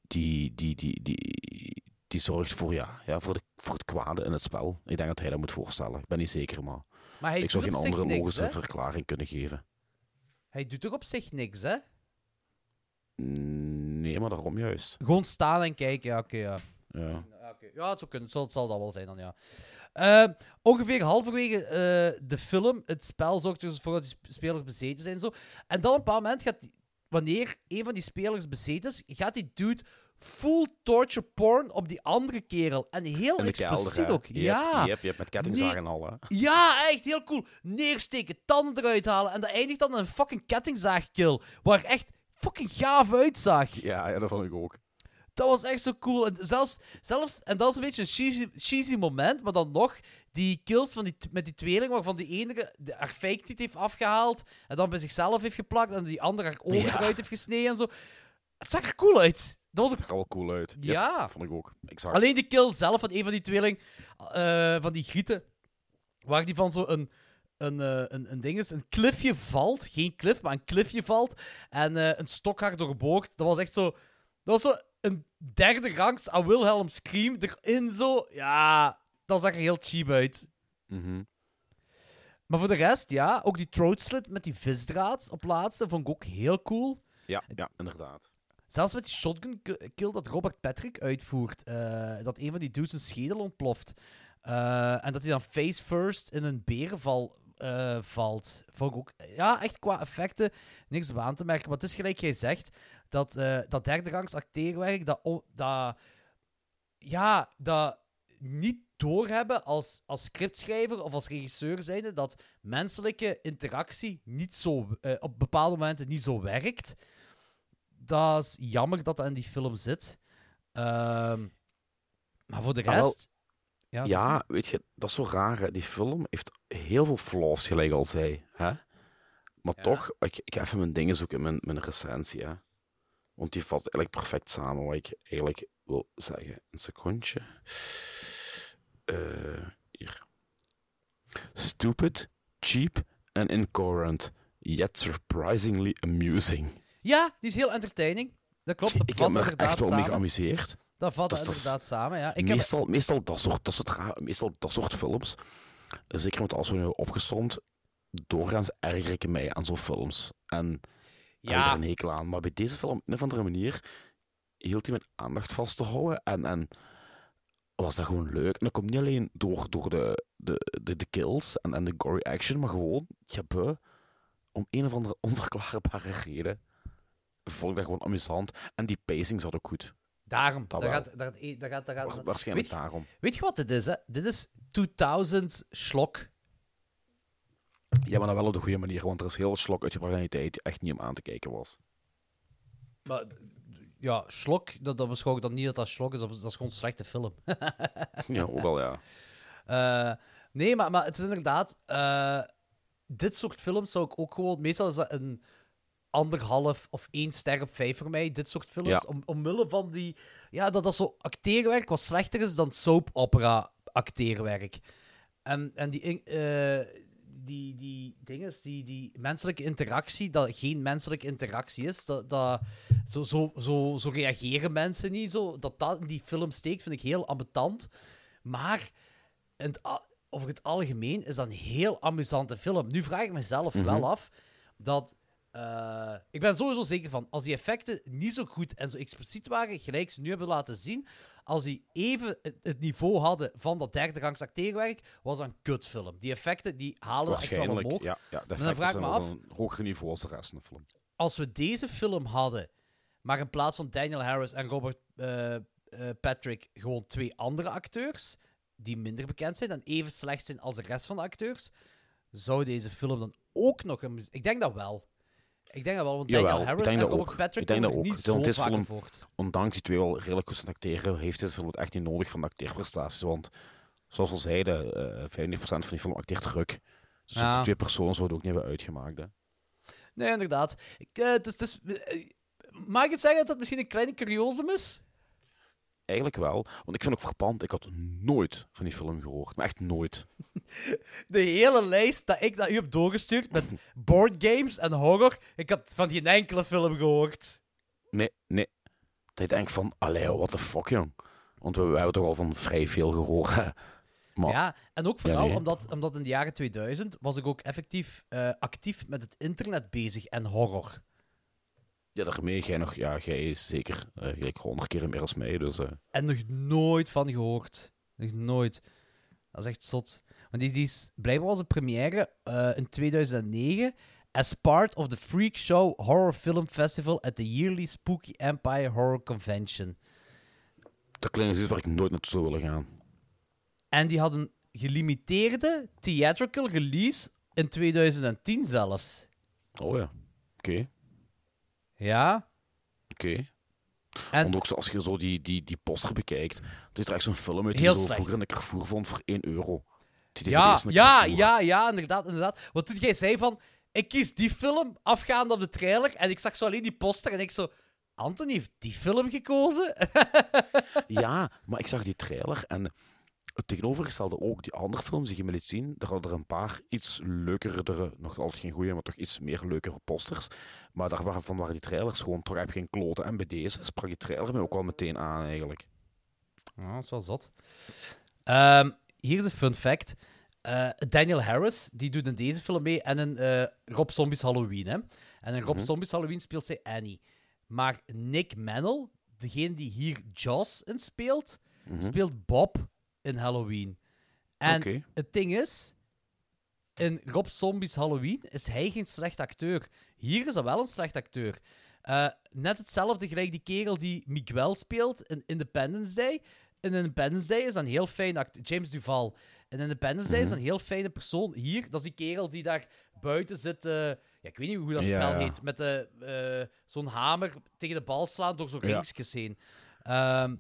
die, die, die, die, die zorgt voor, ja, ja, voor, de, voor het kwade in het spel. Ik denk dat hij dat moet voorstellen. Ik ben niet zeker, maar Maar ik zou doet geen andere niks, logische hè? verklaring kunnen geven. Hij doet toch op zich niks, hè? Nee, maar daarom juist. Gewoon staan en kijken, ja, oké, ja. Ja. Ja, oké. ja, het, zou kunnen. Het, zal, het zal dat wel zijn dan, ja. Eh, ongeveer halverwege eh, de film, het spel zorgt er dus voor dat die sp- spelers bezeten zijn en zo. En dan op een bepaald moment gaat, die- wanneer een van die spelers bezeten is, gaat die dude full torture porn op die andere kerel. En heel expliciet kelder, ook. Yep, ja. Yep, yep, met kettingzagen en al, hè. Ja, echt heel cool. Neersteken, tanden eruit halen. En dat eindigt dan in een fucking kettingzaagkill. Waar echt fucking gaaf uitzag. Ja, ja, dat vond ik ook. Dat was echt zo cool. En, zelfs, zelfs, en dat is een beetje een cheesy, cheesy moment, maar dan nog, die kills van die, met die tweeling, waarvan die enige de, haar fake heeft afgehaald en dan bij zichzelf heeft geplakt en die andere haar ogen Ja. eruit heeft gesneden en zo. Het zag er cool uit. Dat was ook... zag er wel cool uit. Ja. vond ik ook. Zag... Alleen die kill zelf van een van die tweeling, eh, van die grieten, waar die van zo een, eh, een, een ding is, een klifje valt. Geen klif, maar een klifje valt. En eh, een stok haar doorboort. Dat was echt zo... Dat was zo een derde rangs aan Wilhelm Scream erin zo. Ja, dat zag er heel cheap uit. Mhm. Maar voor de rest, ja, ook die throat slit met die visdraad op laatste vond ik ook heel cool. Ja, ja, inderdaad. Zelfs met die shotgun ki- kill dat Robert Patrick uitvoert. eh, dat een van die dudes een schedel ontploft. En dat hij dan face first in een berenval eh, valt. Vond ik ook... Ja, echt qua effecten niks op aan te merken. Maar het is gelijk jij zegt, dat, eh, dat acteerwerk, dat, dat... Ja, dat niet doorhebben als, als scriptschrijver of als regisseur zijnde dat menselijke interactie niet zo, eh, op bepaalde momenten niet zo werkt. Dat is jammer dat dat in die film zit. Ehm, maar voor de rest... ja, weet je, dat is zo raar. Hè. Die film heeft heel veel flaws, gelijk al zei. Hè? Maar toch, ik, ik ga even mijn dingen zoeken in mijn, mijn recensie. Hè. Want die valt eigenlijk perfect samen wat ik eigenlijk wil zeggen. Een secondje. Eh, hier. Stupid, cheap and incoherent, yet surprisingly amusing. Ja, die is heel entertaining. Dat klopt, dat Ik heb me er echt wel mee geamuseerd. Dat vat Dat is- dat is- inderdaad samen, ja. Ik heb... meestal, meestal, dat soort, dat, soort meestal dat soort films, zeker met als we nu opgestomd, doorgaans erger ik mij aan zo'n films. En heb ik Ja. er een hekel aan. Maar bij deze film, op een of andere manier, hield hij mijn aandacht vast te houden. En, en was dat gewoon leuk. En dat komt niet alleen door, door de, de, de, de kills en, en de gory action, maar gewoon, buh, om een of andere onverklaarbare reden vond ik dat gewoon amusant. En die pacing zat ook goed. Daarom. Dat Daar gaat, daar gaat, e- daar gaat, daar gaat, Wa- waarschijnlijk weet, je- daarom. Weet je wat dit is, hè? Dit is 2000s slok. Ja, maar dan wel op de goede manier, want er is heel slok uitgebracht in die echt niet om aan te kijken was. Maar, ja, slok, dat, dat beschouw ik dan niet dat dat slok is, dat is, dat is gewoon een slechte film. Ja, ook wel ja. Eh, Nee, maar, maar het is inderdaad... eh, dit soort films zou ik ook gewoon... Meestal is dat een anderhalf of één ster op vijf voor mij. Dit soort films. Ja. Om, omwille van die... Ja, dat dat zo acteerwerk wat slechter is dan soap opera acteerwerk. En, en die, eh, die, die dingen, die, die menselijke interactie, dat geen menselijke interactie is, dat, dat, zo, zo, zo, zo reageren mensen niet. Zo, dat dat in die film steekt, vind ik heel ambetant. Maar in het, over het algemeen is dat een heel amusante film. Nu vraag ik mezelf Mhm. wel af dat. Eh, ik ben sowieso zeker van, als die effecten niet zo goed en zo expliciet waren, gelijk ze nu hebben laten zien, als die even het, niveau hadden van dat derde rangs acteerwerk, was dat een kutfilm. Die effecten die halen echt wel omhoog. ja. ja de Maar dan vraag ik me af, een hoger niveau als de rest van de film. als we deze film hadden, maar in plaats van Daniel Harris en Robert eh, eh, Patrick gewoon twee andere acteurs, die minder bekend zijn en even slecht zijn als de rest van de acteurs, zou deze film dan ook nog een... Ik denk dat wel. Ik denk dat wel, want Daniel Jawel, ik Harris denk en dat Robert ook. Patrick ik denk dat ook. niet Want zo deze vaak film, in voort. ondanks die twee wel redelijk goed acteren, heeft film het echt niet nodig van de acteerprestaties. Want zoals we zeiden, eh 95% van die film acteert druk. Dus Ja. die twee personen zouden ook niet hebben uitgemaakt. Hè. Nee, inderdaad. Ik, eh, mag ik het zeggen dat dat misschien een kleine curiosum is? Eigenlijk wel, want ik vind ook verpand. Ik had nooit van die film gehoord, maar echt nooit. De hele lijst dat ik naar u heb doorgestuurd met boardgames en horror, ik had van geen enkele film gehoord. Nee, nee. Dat je denkt van, allee, what the fuck, jong. Want we, we hebben toch al van vrij veel gehoord. Maar, Ja, en ook Ja, vooral nee. omdat, omdat in de jaren 2000 was ik ook effectief eh, actief met het internet bezig en horror. Ja, daarmee, jij nog, ja, jij is zeker eh, gelijk honderd keer meer als mij, dus... eh, En nog nooit van gehoord. Nog nooit. Dat is echt zot. Want die, die is, blijkbaar was de première eh, in 2009 as part of the Freak Show Horror Film Festival at the yearly Spooky Empire Horror Convention. dat klinkt als iets waar ik nooit naartoe zou willen gaan. En die hadden een gelimiteerde theatrical release in 2010 zelfs. Oh ja, oké. Ja. Oké. En- Want ook zo, als je zo die, die, die poster bekijkt, het is er echt zo'n film uit die Heel zo slecht. vroeger in de Carrefour vond voor 1 euro. Die Ja, ja, ja, ja, inderdaad, inderdaad. Want toen jij zei van, ik kies die film afgaande op de trailer, en ik zag zo alleen die poster, en ik zo, Anthony heeft die film gekozen? Ja, maar ik zag die trailer en het tegenovergestelde ook. Die andere films die je me liet zien, daar hadden er een paar iets leukere, nog altijd geen goede, maar toch iets meer leukere posters. Maar daarvan waren die trailers gewoon toch heb geen kloten. En bij deze sprak die trailer me ook wel meteen aan eigenlijk. Ja, dat is wel zot. Ehm, hier is een fun fact. Eh, Daniel Harris, die doet in deze film mee en in eh, Rob Zombies Halloween. Hè? En in Rob Mhm. Zombies Halloween speelt zij Annie. Maar Nick Mannell, degene die hier Joss in speelt, Mhm. speelt Bob in Halloween. En het ding is, in Rob Zombies Halloween is hij geen slecht acteur. Hier is hij wel een slecht acteur. Eh, net hetzelfde gelijk die kerel die Miguel speelt in Independence Day. In Independence Day is een heel fijn acteur. James Duval. In Independence Day is dat een heel fijne persoon. Hier, dat is die kerel die daar buiten zit. eh, ja, ik weet niet hoe dat spel ja. heet. Met de, eh, zo'n hamer tegen de bal slaan door zo'n ringsjes heen. Ehm,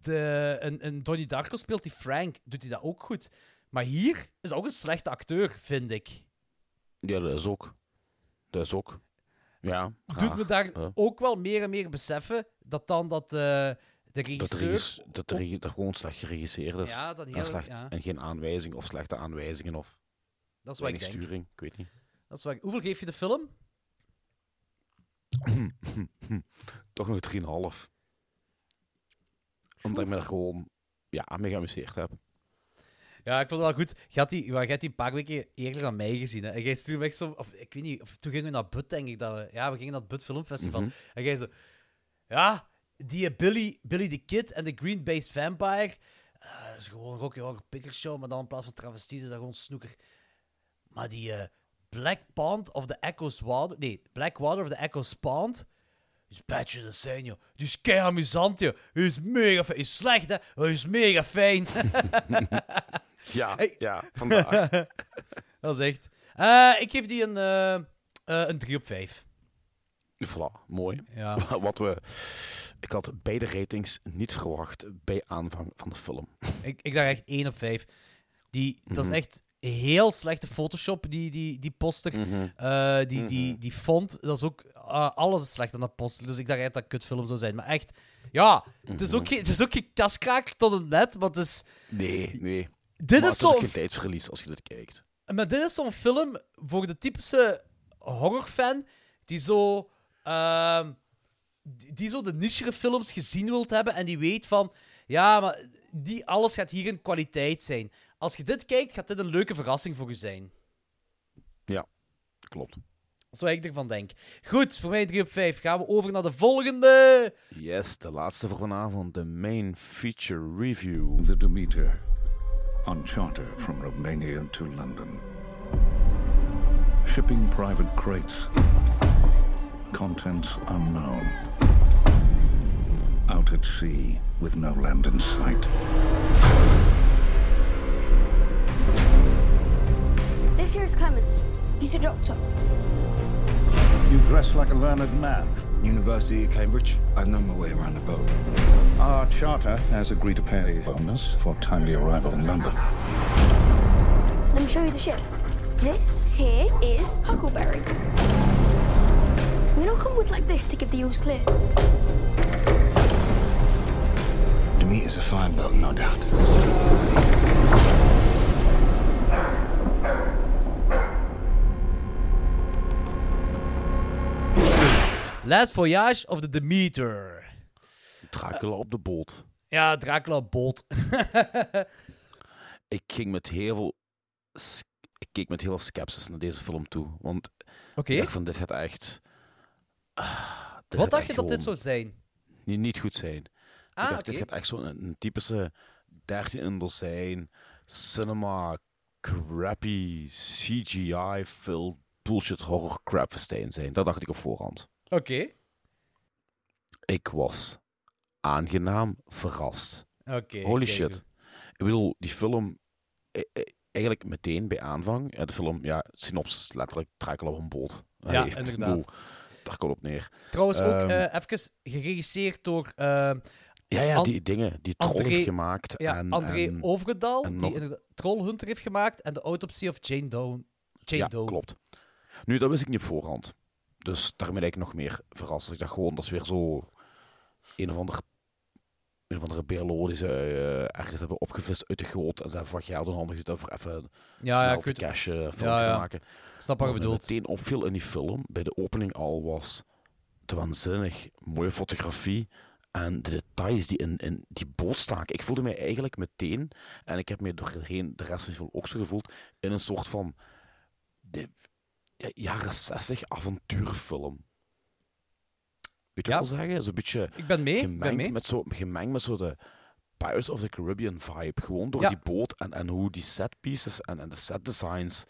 de, en, en Donnie Darko speelt die Frank. Doet hij dat ook goed. Maar hier is ook een slechte acteur, vind ik. Ja, dat is ook. Dat is ook. Ja, Doet me daar Ja. ook wel meer en meer beseffen dat dan dat eh, de Dat regisseur... regis- dat, de regi- dat gewoon slecht geregisseerd is. Ja, dat en, heel- slecht, ja. en geen aanwijzing of slechte aanwijzingen of Dat is wat ik denk. sturing. Ik weet niet. Dat is wat ik- Hoeveel geef je de film? Toch nog 3,5. Omdat ik me er gewoon ja, mee geamuseerd heb. Ja, ik vond het wel goed. Je had die, je had die een paar weken eerder aan mij gezien. Hè? En jij stuurde echt zo... Of, ik weet niet, of toen gingen we naar But, denk ik. Dat we, ja, we gingen naar het But Filmfestival. Mhm. En jij zo... Ja, die eh, Billy, Billy the Kid en de Green-Based Vampire... eh, dat is gewoon een Rocky Horror Picture Show, maar dan in plaats van travesties is dat gewoon snoeker. Maar die eh, Black Pond of the Echoes Water... Nee, Black Water of the Echoes Pond... is badje de zijn, joh. Die is kei amusant, joh. Die is mega fijn. Is slecht, hè? Hij is mega fijn. Ja, Hey. ja, vandaag. Dat is echt. Eh, ik geef die een, eh, een 3 op 5. Voilà, mooi. Ja. Wat we... Ik had beide ratings niet verwacht bij aanvang van de film. Ik, ik dacht echt 1 op 5. Die, Dat is Mhm. echt heel slechte Photoshop, die, die, die poster. Mhm. Eh, die, die, Mhm. die font, dat is ook... ah, alles is slecht aan dat poster. Dus ik dacht echt dat het kutfilm zou zijn. Maar echt... Ja, het is ook Mhm. geen, het is ook geen kaskraak tot een net, maar het is... Nee, nee. Dit maar is het is ook zo... geen tijdsverlies als je dit kijkt. Maar dit is zo'n film voor de typische horrorfan die zo, ehm, die, die zo de nichere films gezien wilt hebben en die weet van, ja, maar die, alles gaat hier in kwaliteit zijn. Als je dit kijkt, gaat dit een leuke verrassing voor je zijn. Ja, klopt. Zo ik ervan denk. Goed, voor mij 3 op 5. Gaan we over naar de volgende. Yes, de laatste voor vanavond, de main feature review. The Demeter, on charter from Romania to London. Shipping private crates. Contents unknown. Out at sea with no land in sight. This here is Clemens. He's a doctor. You dress like a learned man. University of Cambridge. I know my way around the boat. Our charter has agreed to pay a bonus for timely arrival in London. Let me show you the ship. This here is Huckleberry. We don't come with like this to give the ewes clear. Demeter's a fine boat, no doubt. Last Voyage of the Demeter. Dracula op de boot. Ja, Dracula boot. Ik ging met heel veel... Ik keek met heel veel sceptisch naar deze film toe. Want ik dacht van, dit gaat echt... ah, dit Wat dacht je dat dit zou zijn? Niet, niet goed zijn. Ah, ik dacht, dit gaat echt zo'n een, typische 13 in dozijn cinema crappy CGI filled bullshit horror crap festijn zijn. Dat dacht ik op voorhand. Oké. Ik was aangenaam verrast. Oké, Holy shit. Ik bedoel, die film... eh, eh, Eigenlijk meteen bij aanvang. De film, ja, synopsis letterlijk Dracula op een boot. Ja, Hey, inderdaad. bedoel, Daar komt op neer. Trouwens ook Ehm, eh even geregisseerd door... eh, ja, ja, die dingen. Die Troll André- heeft gemaakt. Ja, en, André en, Overdaal, en die nog- Trollhunter heeft gemaakt, en de Autopsy of Jane Doe. Jane ja, Doe. klopt. Nu, dat wist ik niet op voorhand. Dus daarmee ben ik nog meer verrast. Dus ik dacht gewoon, dat is weer zo een of andere, een of andere BLO die ze eh, ergens hebben opgevist uit de goot en ze hebben wat geld in handen gezet voor even Ja, snel ja, te film Ja, te ja. maken. Ik snap wat je bedoelt. meteen opviel in die film, bij de opening al, was de waanzinnig mooie fotografie en de details die in, in die boot staken. Ik voelde mij eigenlijk meteen, en ik heb me doorheen de rest van de film ook zo gevoeld, in een soort van de, jaren 60 avontuurfilm. Weet je Ja. wat ik wil zeggen? Zo'n beetje Ik ben mee, ik ben gemengd, mee. Met zo, gemengd met zo de Pirates of the Caribbean vibe. Gewoon door Ja. die boot en, en hoe die set pieces en, en de set designs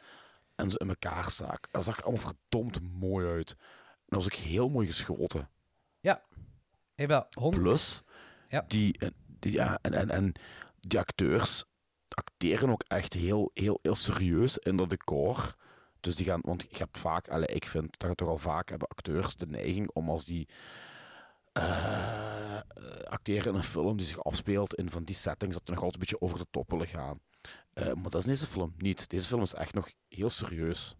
en zo in elkaar staken. Dat zag allemaal verdomd mooi uit. En dat was ook heel mooi geschoten. Ja. 100... Plus, Ja. die, en- die, ja, en, en, en die acteurs acteren ook echt heel, heel, heel serieus in dat decor. Dus die gaan, want je hebt vaak, allee, ik vind dat je toch al vaak hebben acteurs de neiging om als die eh, acteren in een film die zich afspeelt in van die settings, dat er nog altijd een beetje over de top willen gaan. Eh, maar dat is deze film niet. Deze film is echt nog heel serieus.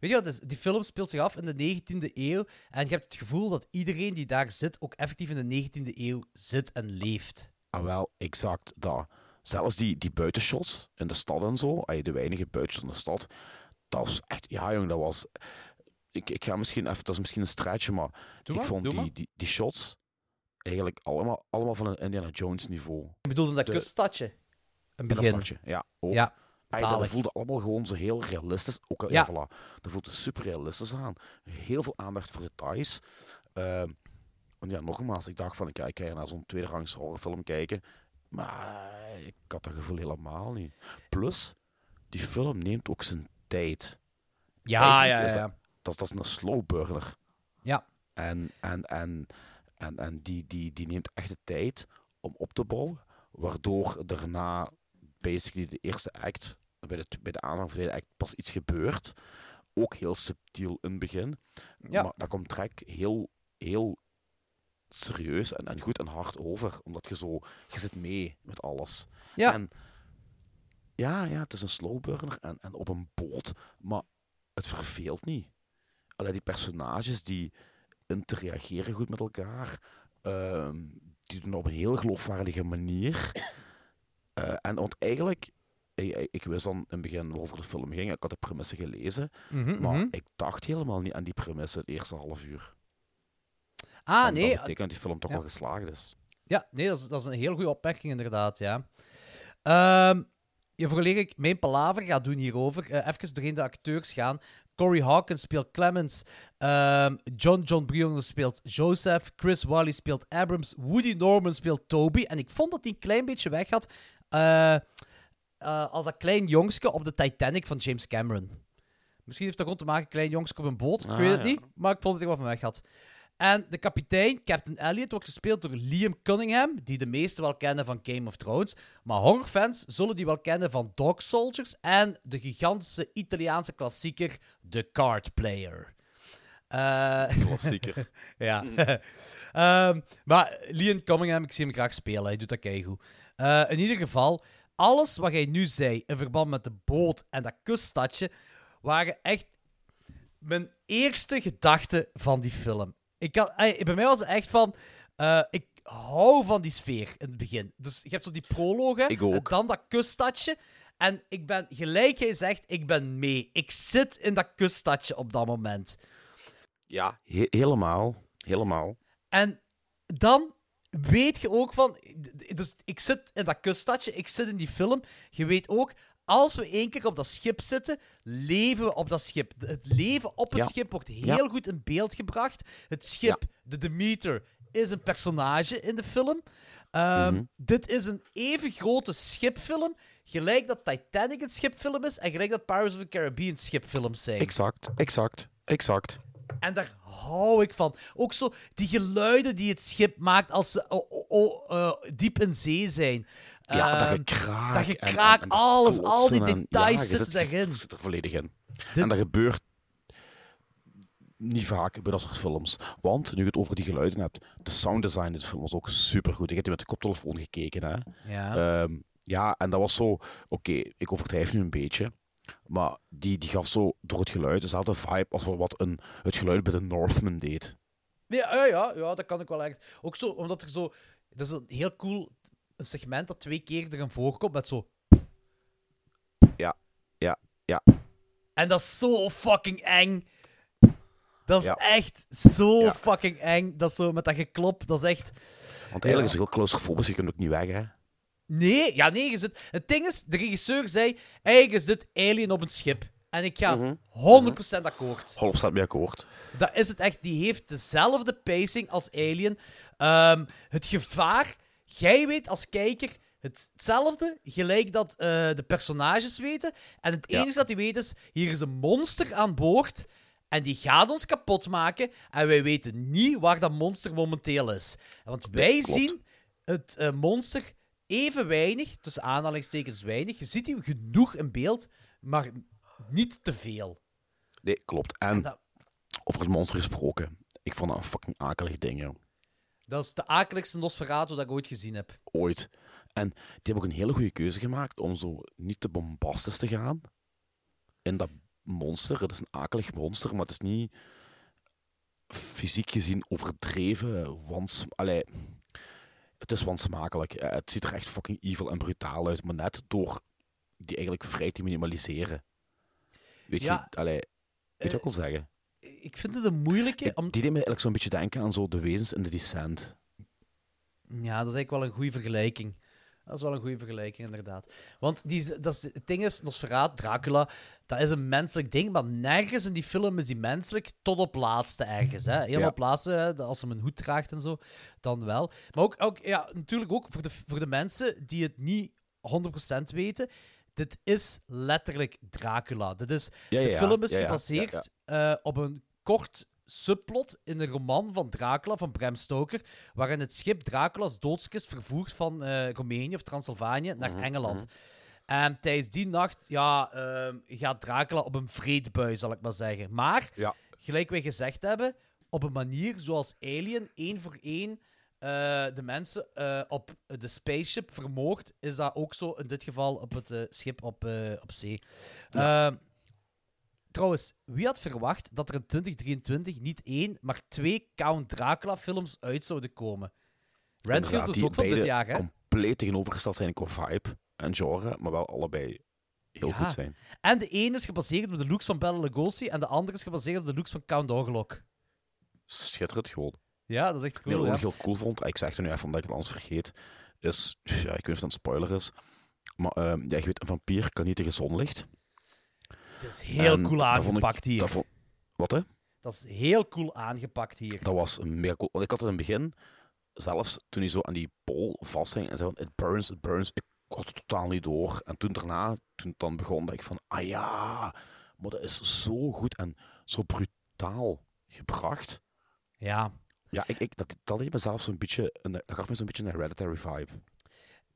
Weet je wat, dus die film speelt zich af in de 19e eeuw en je hebt het gevoel dat iedereen die daar zit ook effectief in de 19e eeuw zit en leeft. Ah, wel, exact dat. Zelfs die, die buitenshots in de stad en zo, de weinige buitenshots in de stad, dat was echt, ja jong, dat was... Ik, ik ga misschien even, dat is misschien een straatje, maar Doe ik maar, vond die, maar. die, die shots eigenlijk allemaal, allemaal van een Indiana Jones niveau. Ik bedoel dat De- kuststadje. Een In dat begin. stadje, ja. Ook. Ja, Ay, dat zalig. voelde allemaal gewoon zo heel realistisch. Ook al, Ja. ja. voilà, dat voelde super realistisch aan. Heel veel aandacht voor details. Ehm, en ja, nogmaals, ik dacht van, ik hier naar zo'n tweederangs horrorfilm kijken. Maar ik had dat gevoel helemaal niet. Plus, die film neemt ook zijn tijd. Ja, ja, ja, Dat, ja. dat, is- dat is een slow burner. Ja. En, en, en, en, en die, die, die neemt echt de tijd om op te bouwen, waardoor daarna basically de eerste act, bij de, bij de aanvang van de tweede act, pas iets gebeurt. Ook heel subtiel in het begin. Ja. Maar dat komt direct heel, heel serieus en, en goed en hard over, omdat je zo, je zit mee met alles. Ja. En Ja, ja, het is een slow burner en, en op een boot, maar het verveelt niet. Allee, die personages die interageren goed met elkaar, ehm, die doen op een heel geloofwaardige manier. Eh, en want eigenlijk, ik, ik- wist dan in het begin waarover de film ging, ik had de premisse gelezen, Mhm, maar mhm. ik dacht helemaal niet aan die premisse het eerste half uur. Ah, En nee. Dat betekent dat die film toch Ja. wel geslaagd is. Ja, nee, dat is, dat is een heel goede opmerking, inderdaad, ja. Ehm ja, voordat ik mijn palaver ga doen hierover, eh even doorheen de acteurs gaan. Corey Hawkins speelt Clemens. ehm, John John Brion speelt Joseph. Chris Wally speelt Abrams. Woody Norman speelt Toby. En ik vond dat hij een klein beetje weg had eh, eh, als dat klein jongske op de Titanic van James Cameron. Misschien heeft dat gewoon te maken met klein jongske op een boot. Ik Ah, weet het ja. niet, maar ik vond dat hij wat van weg had. En de kapitein, Captain Elliot, wordt gespeeld door Liam Cunningham, die de meesten wel kennen van Game of Thrones. Maar horrorfans zullen die wel kennen van Dog Soldiers en de gigantische Italiaanse klassieker The Card Player. Eh, Klassieker. ja. Ehm, maar Liam Cunningham, ik zie hem graag spelen. Hij doet dat keigoed. Eh in ieder geval, alles wat jij nu zei in verband met de boot en dat kuststadje, waren echt mijn eerste gedachte van die film. Ik ey, bij mij was het echt van... eh, ik hou van die sfeer in het begin. Dus je hebt zo die prologen, en dan dat kuststadje. En ik ben, gelijk jij zegt, ik ben mee. Ik zit in dat kuststadje op dat moment. Ja, he- helemaal. Helemaal. En dan weet je ook van... Dus ik zit in dat kuststadje, ik zit in die film. Je weet ook, als we één keer op dat schip zitten, leven we op dat schip. Het leven op het Ja. schip wordt heel Ja. goed in beeld gebracht. Het schip, de Demeter, is een personage in de film. Ehm, Mhm. Dit is een even grote schipfilm, gelijk dat Titanic een schipfilm is en gelijk dat Pirates of the Caribbean schipfilms zijn. Exact, exact, exact. En daar hou ik van. Ook zo die geluiden die het schip maakt als ze oh, oh, oh, eh, diep in zee zijn. Ja, dat Ehm, gekraak. Dat en- gekraak, en- en dat alles, al die details ja, zitten zit- er volledig in. Dit- En dat gebeurt niet vaak bij dat soort films. Want, nu je het over die geluiden hebt, de sounddesign in deze film was ook supergoed. Ik heb die met de koptelefoon gekeken, hè. Ja. Ehm, ja, en dat was zo... Oké, ik overdrijf nu een beetje. Maar die, die gaf zo door het geluid dezelfde vibe als wat een, het geluid bij de Northman deed. Ja, ja, ja, ja, dat kan ik wel echt. Ook zo, omdat er zo... Dat is een heel cool een segment dat twee keer erin voorkomt met zo... Ja, ja, ja. En dat is zo fucking eng. Dat is Ja. echt zo Ja. fucking eng. Dat is zo met dat geklop, dat is echt... Want eigenlijk is het heel claustrofobisch, je kunt ook niet weg, hè. Nee, ja, nee, je zit... Het ding is, de regisseur zei, eigenlijk is dit Alien op een schip. En ik ga Mhm. 100% akkoord. Holop staat mee akkoord. Dat is het echt. Die heeft dezelfde pacing als Alien. Ehm, het gevaar, jij weet als kijker hetzelfde, gelijk dat eh, de personages weten. En het Ja. enige dat die weten is, hier is een monster aan boord. En die gaat ons kapot maken. En wij weten niet waar dat monster momenteel is. Want wij klopt. zien het eh, monster even weinig, tussen aanhalingstekens weinig. Je ziet hem genoeg in beeld, maar niet te veel. Nee, klopt. En dat- over het monster gesproken, ik vond dat een fucking akelig ding, joh. Dat is de akeligste Nosferatu dat ik ooit gezien heb. Ooit. En die hebben ook een hele goede keuze gemaakt om zo niet te bombastisch te gaan in dat monster. Het is een akelig monster, maar het is niet fysiek gezien overdreven. Wans, allee, het is wansmakelijk. Eh, Het ziet er echt fucking evil en brutaal uit, maar net door die eigenlijk vrij te minimaliseren. Weet Ja, je, allee, weet je wat ik wil zeggen? Ik vind het een moeilijke. Om... Die deed me eigenlijk zo'n beetje denken aan zo de wezens in de Descent. Ja, dat is eigenlijk wel een goede vergelijking. Dat is wel een goede vergelijking, inderdaad. Want die, dat is, het ding is, Nosferatu, Dracula, dat is een menselijk ding, maar nergens in die film is die menselijk, tot op laatste ergens. Hè. Helemaal Ja. op laatste, hè, als hij een hoed draagt en zo, dan wel. Maar ook, ook ja, natuurlijk ook voor de, voor de mensen die het niet 100% weten, dit is letterlijk Dracula. Dit is, Ja, ja, de film is gebaseerd eh, op een kort subplot in een roman van Dracula van Bram Stoker, waarin het schip Dracula's doodskist vervoert van eh, Roemenië of Transylvanië naar Mhm, Engeland. En tijdens die nacht ja, ehm, gaat Dracula op een vreedbui, zal ik maar zeggen. Maar, Ja. gelijk wij gezegd hebben, op een manier zoals Alien één voor één eh, de mensen eh, op de spaceship vermoord, is dat ook zo in dit geval op het schip op, op zee. Ehm, trouwens, wie had verwacht dat er in 2023 niet één, maar twee Count Dracula-films uit zouden komen? Renfield is ook van dit jaar, hè? compleet tegenovergesteld zijn qua vibe en genre, maar wel allebei heel Ja. goed zijn. En de ene is gebaseerd op de looks van Bela Lugosi en de andere is gebaseerd op de looks van Count Orlok. Schitterend gewoon. Ja, dat is echt cool. Wat ik heel cool vond, ik zeg het er nu even omdat ik het anders vergeet, is, ja, ik weet niet of het een spoiler is, maar ehm, ja, je weet, een vampier kan niet tegen zonlicht. Het is heel En cool ik- aangepakt hier. vond- wat hè? Dat is heel cool aangepakt hier. Dat was mega cool. Want ik had het in het begin, zelfs toen hij zo aan die pol vasthing en zei van, it burns, it burns, ik had het totaal niet door. En toen daarna, toen het dan begon, dacht ik van, ah ja, maar dat is zo goed en zo brutaal gebracht. Ja. Ja, ik, ik, dat, dat deed me zelfs zo'n beetje, een, dat gaf me zo'n beetje een hereditary vibe.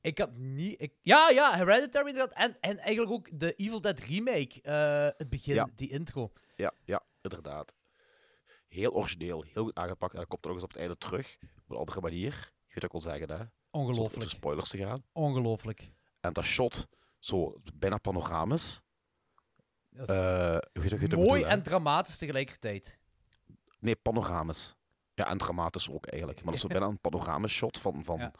Ik had niet... Ik, ja, ja, Hereditary inderdaad. En, en eigenlijk ook de Evil Dead remake. eh, het begin, Ja. die intro. Ja, ja, inderdaad. Heel origineel, heel goed aangepakt. En dat komt er nog eens op het einde terug. Op een andere manier. Je weet ik wil zeggen, hè? Ongelooflijk. Zonder spoilers te gaan. Ongelooflijk. En dat shot, zo bijna panoramisch. Dat is Eh, weet je Mooi bedoel, en dramatisch tegelijkertijd. Nee, panoramisch. Ja, en dramatisch ook eigenlijk. Maar dat is zo bijna een panoramisch shot van, van Ja.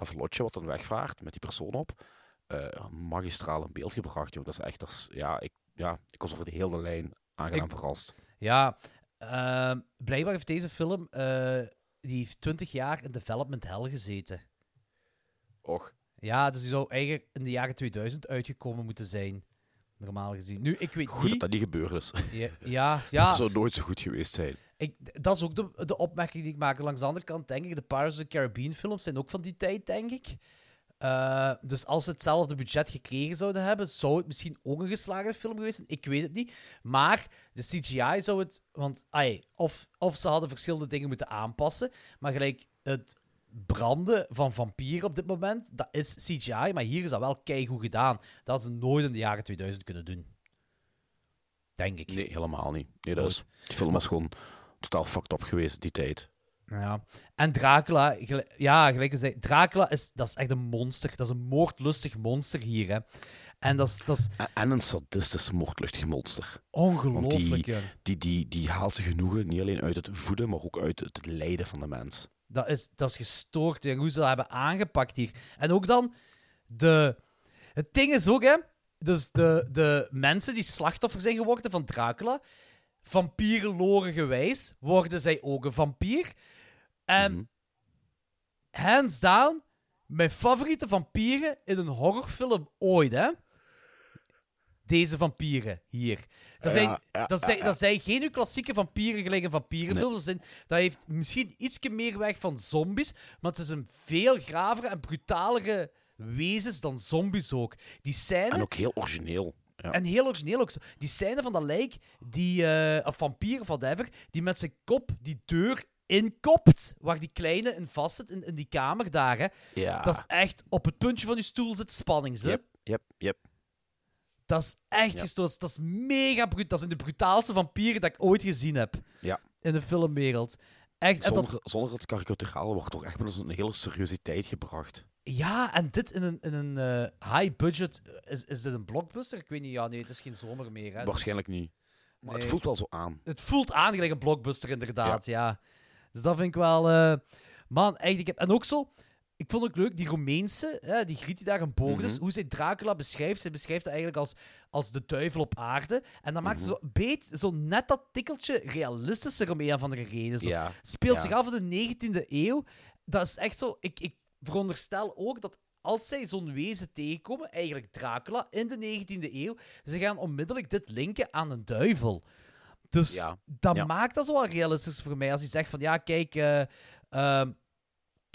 Dat vlotje wat dan wegvaart met die persoon op. Eh, magistraal in beeld gebracht, joh. Dat is echt, is, ja, ik, ja, ik was over de hele lijn aangenaam Ik- verrast. Ja, ehm, blijkbaar heeft deze film... eh, die heeft 20 jaar in development hell gezeten. Och. Ja, dus die zou eigenlijk in de jaren 2000 uitgekomen moeten zijn. Normaal gezien. Nu, ik weet Goed niet... dat dat niet gebeurd is. Ja, ja, ja. Dat zou nooit zo goed geweest zijn. Ik, dat is ook de, de opmerking die ik maak. Langs de andere kant denk ik, de Pirates of the Caribbean films zijn ook van die tijd, denk ik. Eh, dus als ze hetzelfde budget gekregen zouden hebben, zou het misschien ook een geslaagde film geweest zijn. Ik weet het niet. Maar de CGI zou het... Want, ai, of, of ze hadden verschillende dingen moeten aanpassen. Maar gelijk het branden van vampieren op dit moment, dat is CGI. Maar hier is dat wel keigoed gedaan. Dat hadden ze nooit in de jaren 2000 kunnen doen. Denk ik. Nee, helemaal niet. Nee, dat is, die film was gewoon totaal fucked up geweest die tijd. Ja. En Dracula, ja, gelijk gezegd, Dracula is, dat is echt een monster. Dat is een moordlustig monster hier, hè. En dat is, dat is En, en een sadistisch moordluchtig monster. ongelooflijk, die, die, die, die haalt zijn genoegen niet alleen uit het voeden, maar ook uit het lijden van de mens. Dat is, dat is gestoord, ja, hoe ze dat hebben aangepakt hier. En ook dan, de... Het ding is ook, hè. Dus de, de mensen die slachtoffer zijn geworden van Dracula, vampierenloren gewijs, worden zij ook een vampier. En hands down, mijn favoriete vampieren in een horrorfilm ooit, hè. Deze vampieren hier. Dat zijn, Ja, dat zijn, dat zijn geen uw klassieke vampieren gelijk een vampierenfilm. Dat, zijn, dat heeft misschien iets meer weg van zombies, maar het is een veel gravere en brutalere wezens dan zombies ook. Die scène... En ook heel origineel. Ja. En heel origineel ook zo. Die scène van dat lijk, die, eh een vampier of whatever, die met zijn kop die deur inkopt, waar die kleine in vast zit, in, in die kamer daar. Hè. Ja. Dat is echt op het puntje van je stoel zit spanning. Ze. Yep, yep, yep. Dat is echt Ja. gestoord. Dat is mega brutaal. Dat zijn de brutaalste vampieren dat ik ooit gezien heb Ja. in de filmwereld. Echt. Dat, Zonder, zonder het karikaturaal wordt toch echt wel eens een hele seriositeit gebracht. ja, en dit in een, in een eh, high budget. Is, is dit een blockbuster? Ik weet niet. Ja, nee, het is geen zomer meer. Hè, dus- Waarschijnlijk niet. Maar Nee. het voelt wel zo aan. Het voelt aan gelijk een blockbuster, inderdaad, ja. Dus dat vind ik wel... eh, Man, echt, ik heb... En ook zo... Ik vond het ook leuk, die Romeinse, hè, die griet die daar een boog is, Mhm. hoe zij Dracula beschrijft. Zij beschrijft het eigenlijk als, als de duivel op aarde. En dan maakt ze Mhm. zo, beet, zo net dat tikkeltje realistischer om een of andere reden. Zo. Ja, Speelt ja. zich af in de 19e eeuw. Dat is echt zo... Ik, ik veronderstel ook dat als zij zo'n wezen tegenkomen, eigenlijk Dracula, in de 19e eeuw, ze gaan onmiddellijk dit linken aan een duivel. Dus Ja, dat maakt dat zo wel realistisch voor mij. Als hij zegt van, ja, kijk... eh, ehm,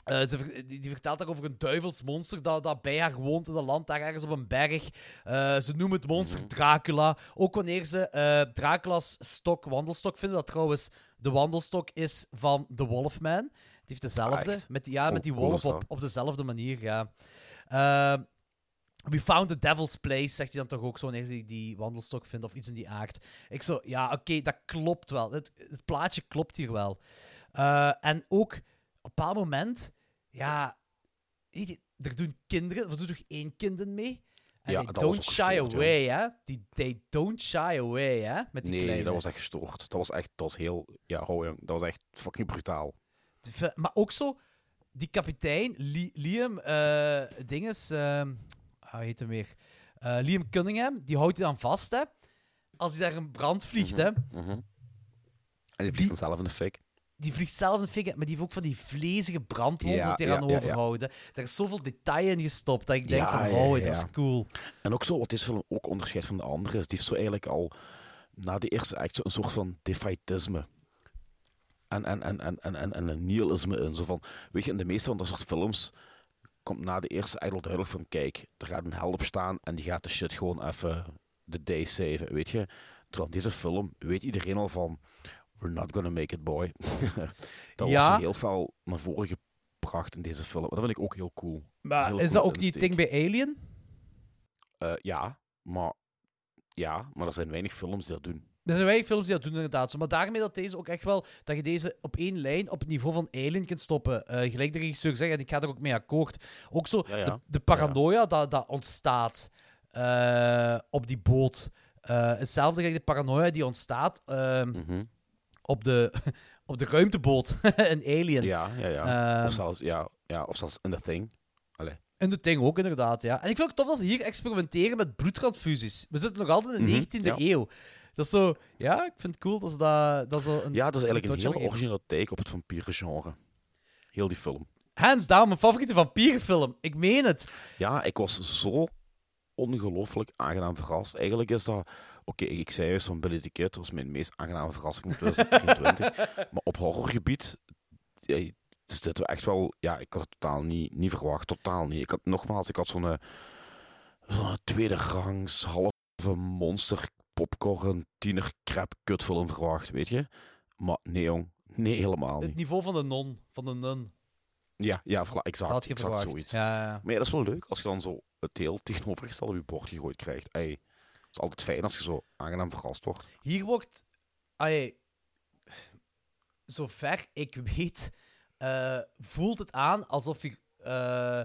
eh, ze, die, die vertelt daar over een duivelsmonster dat, dat bij haar woont in een land, daar ergens op een berg. Eh, ze noemen het monster Mhm. Dracula. Ook wanneer ze eh, Dracula's stok, wandelstok vinden, dat trouwens de wandelstok is van The Wolfman. Die heeft dezelfde, echt? met die, ja, Oh, met die cool wolf dat. op, op dezelfde manier, ja. We found the devil's place, zegt hij dan toch ook zo wanneer hij die wandelstok vindt of iets in die aard. Ik zo, ja, oké, dat klopt wel. Het, het plaatje klopt hier wel. En ook een bepaald moment, ja, weet je, er doen kinderen, er doet toch één kind in mee? En Ja, was don't shy gestoord, joh. away, hè? Die, they don't shy away, hè? Met die Nee, kleine. dat was echt gestoord. Dat was echt, dat was heel, ja, ho, jong, dat was echt fucking brutaal. De- Maar ook zo, die kapitein, Li- Liam, eh dinges, ehm hoe heet hem weer? Eh, Liam Cunningham, die houdt hij dan vast, hè? Als hij daar een brand vliegt, hè? Mhm. En die vliegt dan zelf in de fik. Die vliegt zelf de fik, maar die heeft ook van die vlezige brandwonden Ja, ja, aan ja, overhouden. Daar is zoveel detail in gestopt dat ik denk van, ja, dat is cool. En ook zo, wat deze film ook onderscheidt van de andere, is die heeft zo eigenlijk al na de eerste act een soort van defaitisme. En, en, en, en, en, en, en een nihilisme in. Zo van, weet je, in de meeste van dat soort films komt na de eerste act al duidelijk van, kijk, er gaat een held op staan en die gaat de shit gewoon even de day saven, weet je. Terwijl deze film weet iedereen al van, we're not gonna make it, boy. dat Ja. was heel veel naar voren gebracht in deze film. Dat vind ik ook heel cool. Maar is dat ook insteek. ding bij Alien? Eh, ja, maar, ja, maar er zijn weinig films die dat doen. Er zijn weinig films die dat doen, inderdaad. Maar daarmee dat deze ook echt wel... Dat je deze op één lijn op het niveau van Alien kunt stoppen. Eh, gelijk de regisseur zegt, en ik ga er ook mee akkoord. Ook zo, Ja, ja. De, de paranoia Dat, dat ontstaat eh, op die boot. Hetzelfde gelijk de paranoia die ontstaat ehm, Mhm. Op, de, op de ruimteboot in Alien. Ja, ja, ja. Ehm, of, zelfs, ja, ja. of zelfs in The Thing. Allee. En de ding ook, inderdaad, ja. En ik vind het tof dat ze hier experimenteren met bloedtransfusies. We zitten nog altijd in de Mhm, 19e ja. eeuw. Dat is zo... Ja, ik vind het cool dat ze dat, dat zo een... Ja, dat is eigenlijk een heel originele take op het vampierengenre. Heel die film. Hands down, mijn favoriete vampierenfilm. Ik meen het. Ja, ik was zo ongelooflijk aangenaam verrast. Eigenlijk is dat... Oké, ik zei juist van Billy the Kid, dat was mijn meest aangename verrassing van 2023. maar op horrorgebied ja, zitten we echt wel... Ja, ik had het totaal niet, niet verwacht. Totaal niet. Ik had, nogmaals, ik had zo'n... eh, Zo'n tweede rangs, halve monster, popcorn, tiener, crap, kutfilm verwacht, weet je? Maar nee, jong. Nee, helemaal Het niet. niveau van de non. Van de nun. Ja, ja, voilà, exact. Dat had je exact verwacht. zoiets. Ja, ja. Maar ja, dat is wel leuk als je dan zo het heel tegenovergestelde op je bord gegooid krijgt. Ey, het is altijd fijn als je zo aangenaam verrast wordt. Hier wordt... Allee, zover ik weet, eh, voelt het aan alsof je eh,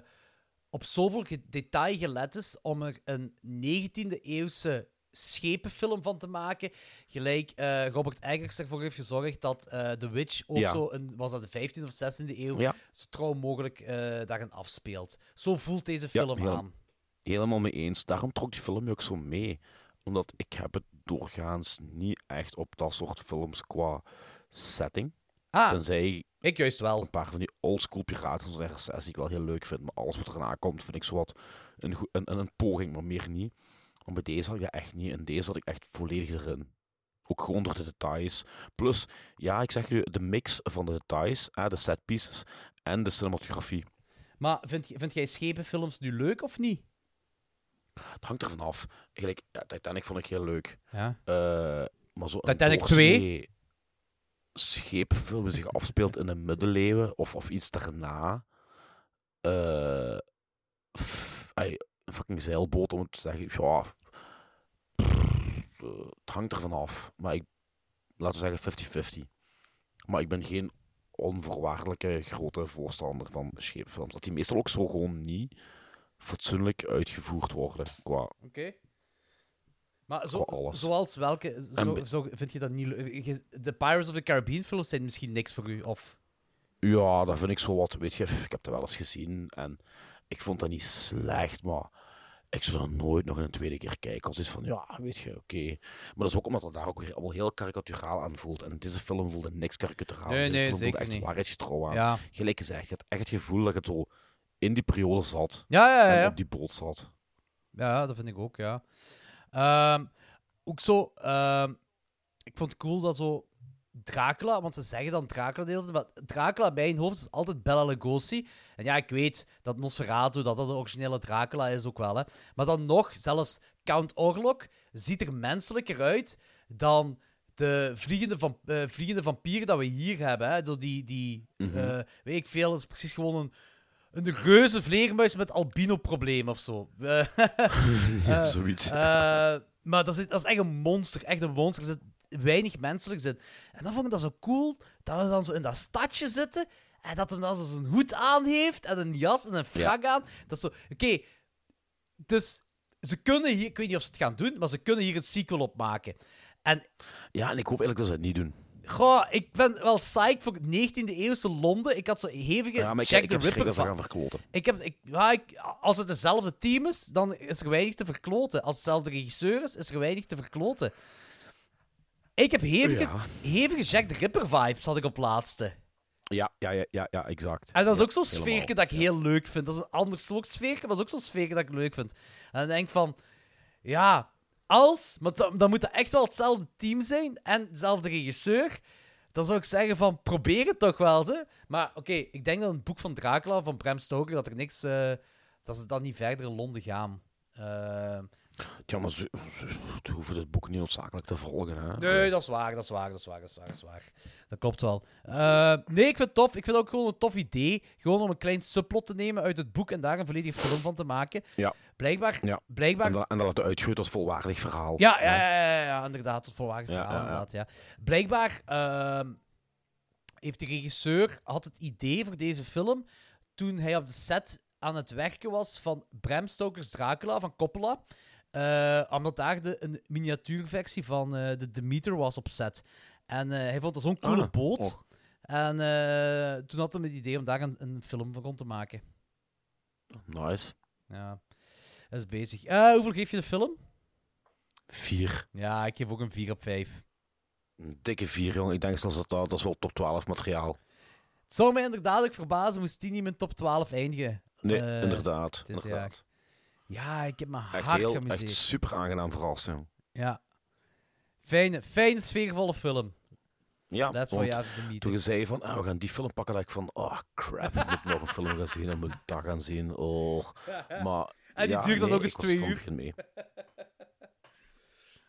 op zoveel detail gelet is om er een 19e-eeuwse schepenfilm van te maken. Gelijk eh, Robert Eggers ervoor heeft gezorgd dat The Witch ook Ja. zo, een, was dat de 15e of 16e eeuw, Ja. zo trouw mogelijk eh, daarin afspeelt. Zo voelt deze Ja, film heel- aan. Helemaal mee eens. Daarom trok die film ook zo mee. Omdat ik heb het doorgaans niet echt op dat soort films qua setting. Ah, Tenzij ik juist wel. een paar van die oldschool piraten RSS die ik wel heel leuk vind. Maar alles wat erna komt vind ik zowat een, een, een, poging, maar meer niet. Want bij deze had ik dat echt niet. En deze had ik echt volledig erin. Ook gewoon door de details. Plus, ja, ik zeg je, de mix van de details, hè, de set pieces en de cinematografie. Maar vind, vind jij schepenfilms nu leuk of niet? Het hangt ervan af. Eigenlijk, ja, Titanic vond ik heel leuk. Ja. Eh, maar zo Titanic doorsnee 2? schepenfilm die zich afspeelt in de middeleeuwen of, of iets daarna. Ey, een fucking zeilboot, om het te zeggen. Ja, eh, het hangt ervan af. Maar ik, laten we zeggen 50-50. Maar ik ben geen onvoorwaardelijke grote voorstander van schepenfilms. Dat die meestal ook zo gewoon niet fatsoenlijk uitgevoerd worden. Qua, Oké. Maar zo, zoals welke... En Zo, zo, vind je dat niet leuk? De Pirates of the Caribbean films zijn misschien niks voor u, of... Ja, dat vind ik zo wat. Weet je, ik heb dat wel eens gezien en ik vond dat niet slecht, maar ik zou dat nooit nog een tweede keer kijken. Als iets van, ja, weet je, oké. Maar dat is ook omdat het daar ook weer allemaal heel karikaturaal aan voelt. En deze film voelde niks karikaturaal. Nee, deze nee, film voelde zeker echt niet. waarheidsgetrouw aan. Ja. Gelijk gezegd, je had echt het gevoel dat je zo in die periode zat. Ja, ja, ja, En ja. op die boot zat. Ja, dat vind ik ook, ja. Ehm, ook zo... ehm, ik vond het cool dat zo... Dracula, want ze zeggen dan Dracula de hele tijd, maar Dracula in mijn hoofd is altijd Bela Lugosi. En ja, ik weet dat Nosferatu, dat dat de originele Dracula is ook wel, hè. Maar dan nog, zelfs Count Orlok ziet er menselijker uit dan de vliegende, van, eh, vliegende vampier dat we hier hebben. Hè. Zo die, die Mhm. eh, weet ik veel, dat is precies gewoon een, een reuze vleermuis met albino-probleem of zo. Eh, Ja, eh, zoiets. eh, maar dat is, dat is echt een monster. Echt een monster. Er zit weinig menselijks in. En dan vond ik dat zo cool dat we dan zo in dat stadje zitten. En dat hem dan zo zijn hoed aan heeft en een jas en een frak aan. Dat is zo... Oké, dus ze kunnen hier... Ik weet niet of ze het gaan doen, maar ze kunnen hier een sequel op maken. En Ja, en ik hoop eigenlijk dat ze het niet doen. Goh, ik ben wel psyched voor 19e eeuwse Londen. Ik had zo hevige Ja, maar Jack ik the Ripper van. gaan verkloten. Ik heb, ik, ja, ik, als het hetzelfde team is, dan is er weinig te verkloten. Als dezelfde regisseur is, is er weinig te verkloten. Ik heb hevige, Ja. hevige Jack the Ripper vibes, had ik op laatste. Ja, ja, ja, ja, ja exact. En dat is Ja, ook zo'n sfeerke dat ik heel leuk vind. Dat is een ander soort sfeerke, maar dat is ook zo'n sfeerke dat ik leuk vind. En dan denk ik van, ja, als, maar dan, moet het echt wel hetzelfde team zijn en dezelfde regisseur. Dan zou ik zeggen van, probeer het toch wel, ze. Maar oké, ik denk dat het boek van Dracula, van Bram Stoker, dat er niks, eh, dat ze dan niet verder in Londen gaan. Eh, Ja, maar ze, ze, ze hoeven het boek niet noodzakelijk te volgen. Hè? Nee, dat is waar, dat is waar, dat is waar, dat is waar, dat is waar. Dat klopt wel. Eh, nee, ik vind het tof. Ik vind het ook gewoon een tof idee. Gewoon om een klein subplot te nemen uit het boek en daar een volledige film van te maken. Ja. Blijkbaar, Ja. blijkbaar En, dat, en dat het uitgroeit als volwaardig verhaal. ja, ja, ja, ja, ja, inderdaad. Het volwaardig verhaal, inderdaad, ja. Blijkbaar ehm, heeft de regisseur had het idee voor deze film toen hij op de set aan het werken was van Bram Stoker's Dracula van Coppola. Eh, omdat daar de, een miniatuurversie van eh, de Demeter was op set. En eh, hij vond dat zo'n coole Ah, boot. och. En toen had hij het idee om daar een, een film van te maken. Nice. Ja, dat is bezig. Hoeveel geef je de film? Vier. Ja, ik geef ook een 4 op 5. Een dikke vier, jongen. Ik denk dat dat, dat is wel top 12 materiaal. Het zou mij inderdaad verbazen moest die niet in top 12 eindigen. Nee, inderdaad. inderdaad. Ja, ik heb me Echt, hard heel, geamuseerd. echt super aangenaam verrast, jong. Ja. Fijne, fijne, sfeervolle film. Ja, have the meeting. toen je zei van, ah, we gaan die film pakken, dacht ik van, oh crap, ik moet nog een film gaan zien, dan moet ik dat gaan zien. Oh. Maar, En die ja, duurt dan nee, ook eens twee uur. mee.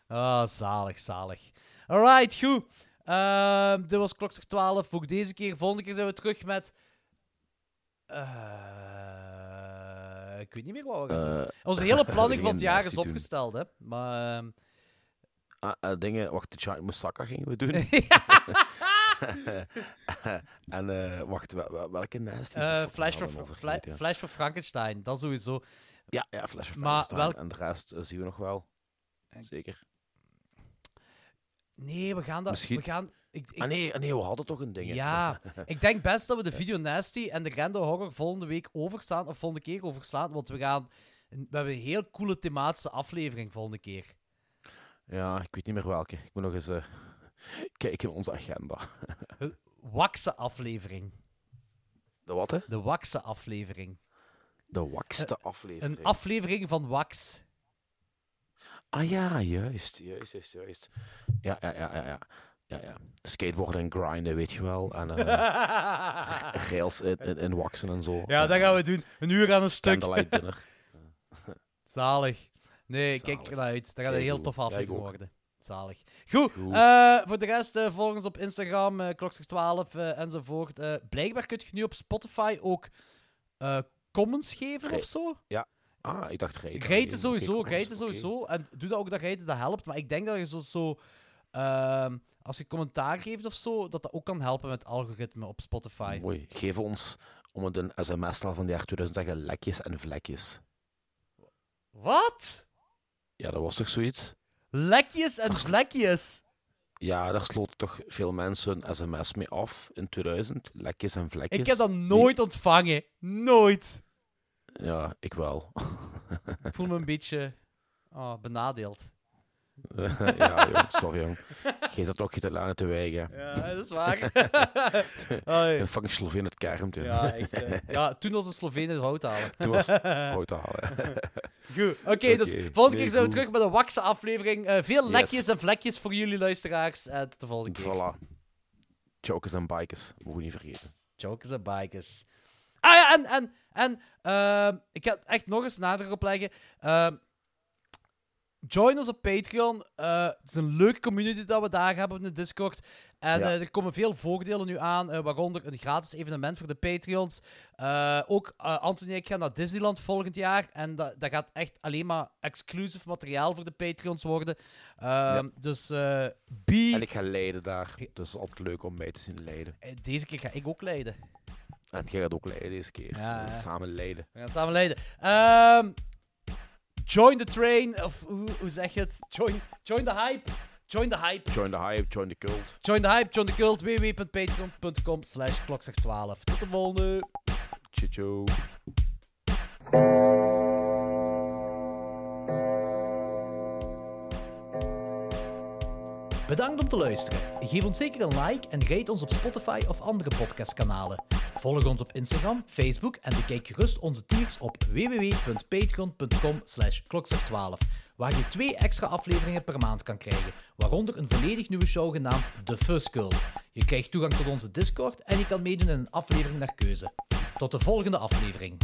Ah, zalig, zalig. Alright, goed. Ehm, dit was Klokslag 12 voor deze keer. Volgende keer zijn we terug met... eh, ik weet niet meer wat we gaan doen. Eh, Onze hele planning van het jaar is opgesteld, hè. Maar... ehm, Ah, eh, dingen, wacht, de Giant Moussaka gingen we doen. en eh, wacht, wel- wel- welke eh, Fuck, Flash, for, Fla- ja. Flash for Frankenstein, dat sowieso. Ja, ja, Flash of Maar Frankenstein. welk- En de rest eh, zien we nog wel. Zeker. Nee, we gaan dat... Misschien- We gaan... Ik, ik- Ah nee, ah, nee, we hadden toch een ding. Ja, ik denk best dat we de Video Nasty en de Random Horror volgende week overslaan, of volgende keer overslaan, want we gaan... We hebben een heel coole thematische aflevering volgende keer. Ja, ik weet niet meer welke. Ik moet nog eens eh, kijken in onze agenda. Een Wakse aflevering. De wat, hè? De Wakse aflevering. De wakste Eh, aflevering. Een aflevering van Wax. Ah ja, juist, juist, juist, juist. Ja, ja, ja, ja, ja. Ja, ja. Skateboarden en grinden, weet je wel. En eh, rails in, in, in waksen en zo. Ja, dat gaan we doen. Een uur aan een stuk. Candlelight dinner. Zalig. Nee, kijk ernaar uit. Dat gaat een heel ik aflevering worden. Zalig. Goed. Goed. eh, voor de rest, eh, volg ons op Instagram, Klokslag12 eh, enzovoort. Blijkbaar kun je nu op Spotify ook comments geven Re- of zo. Ja. Ah, ik dacht rijden. Rijten sowieso, Oké, rijten oké. sowieso. En doe dat ook dat rijten, dat helpt. Maar ik denk dat je zo, zo ehm, als je commentaar geeft of zo, dat dat ook kan helpen met het algoritme op Spotify. Mooi. Geef ons, om het een sms-taal van de jaar 2000 te zeggen, lekjes en vlekjes. Wat? Ja, dat was toch zoiets? Lekjes en vlekjes. Ja, daar sloten toch veel mensen een sms mee af in 2000. Lekjes en vlekjes. Ik heb dat nooit ontvangen. Nooit. Ja, ik wel. Ik voel me een beetje oh, benadeeld. ja, jong, sorry jong. Jij zat te lang te wijgen. Ja, dat is waar. Een fucking Sloveen het kermt, joh. Ja, echt. eh. Ja, toen was de Slovenen het hout halen. Toen was hout halen. Goed. Oké, dus volgende keer zijn we terug met een wakse aflevering. Eh, veel Yes. lekjes en vlekjes voor jullie luisteraars. En tot de volgende keer. Voilà. Jokers en bikers, mogen we niet vergeten. Jokers en bikers. Ah ja, en, en, en ehm, ik ga echt nog eens nadruk op leggen. Join ons op Patreon. Eh, het is een leuke community dat we daar hebben in de Discord. En Ja. eh, er komen veel voordelen nu aan, eh, waaronder een gratis evenement voor de Patreons. Ook Anthony en ik gaan naar Disneyland volgend jaar. En dat, dat gaat echt alleen maar exclusief materiaal voor de Patreons worden. Ehm, Dus be... En ik ga leiden daar. Dus het is altijd leuk om mij te zien leiden. Deze keer ga ik ook leiden. En jij gaat ook leiden deze keer. Ja, We gaan ja. Samen leiden. We gaan samen leiden. Join the train, of hoe, hoe zeg je het? Join, join the hype. Join the hype. Join the hype, join the cult. Join the hype, join the cult. www.patreon.com slash klokslag12. Tot de volgende. Chicho. Bedankt om te luisteren. Geef ons zeker een like en rate ons op Spotify of andere podcastkanalen. Volg ons op Instagram, Facebook en bekijk gerust onze tiers op www.patreon.com slash klokslag12, waar je twee extra afleveringen per maand kan krijgen, waaronder een volledig nieuwe show genaamd The First Cult. Je krijgt toegang tot onze Discord en je kan meedoen in een aflevering naar keuze. Tot de volgende aflevering.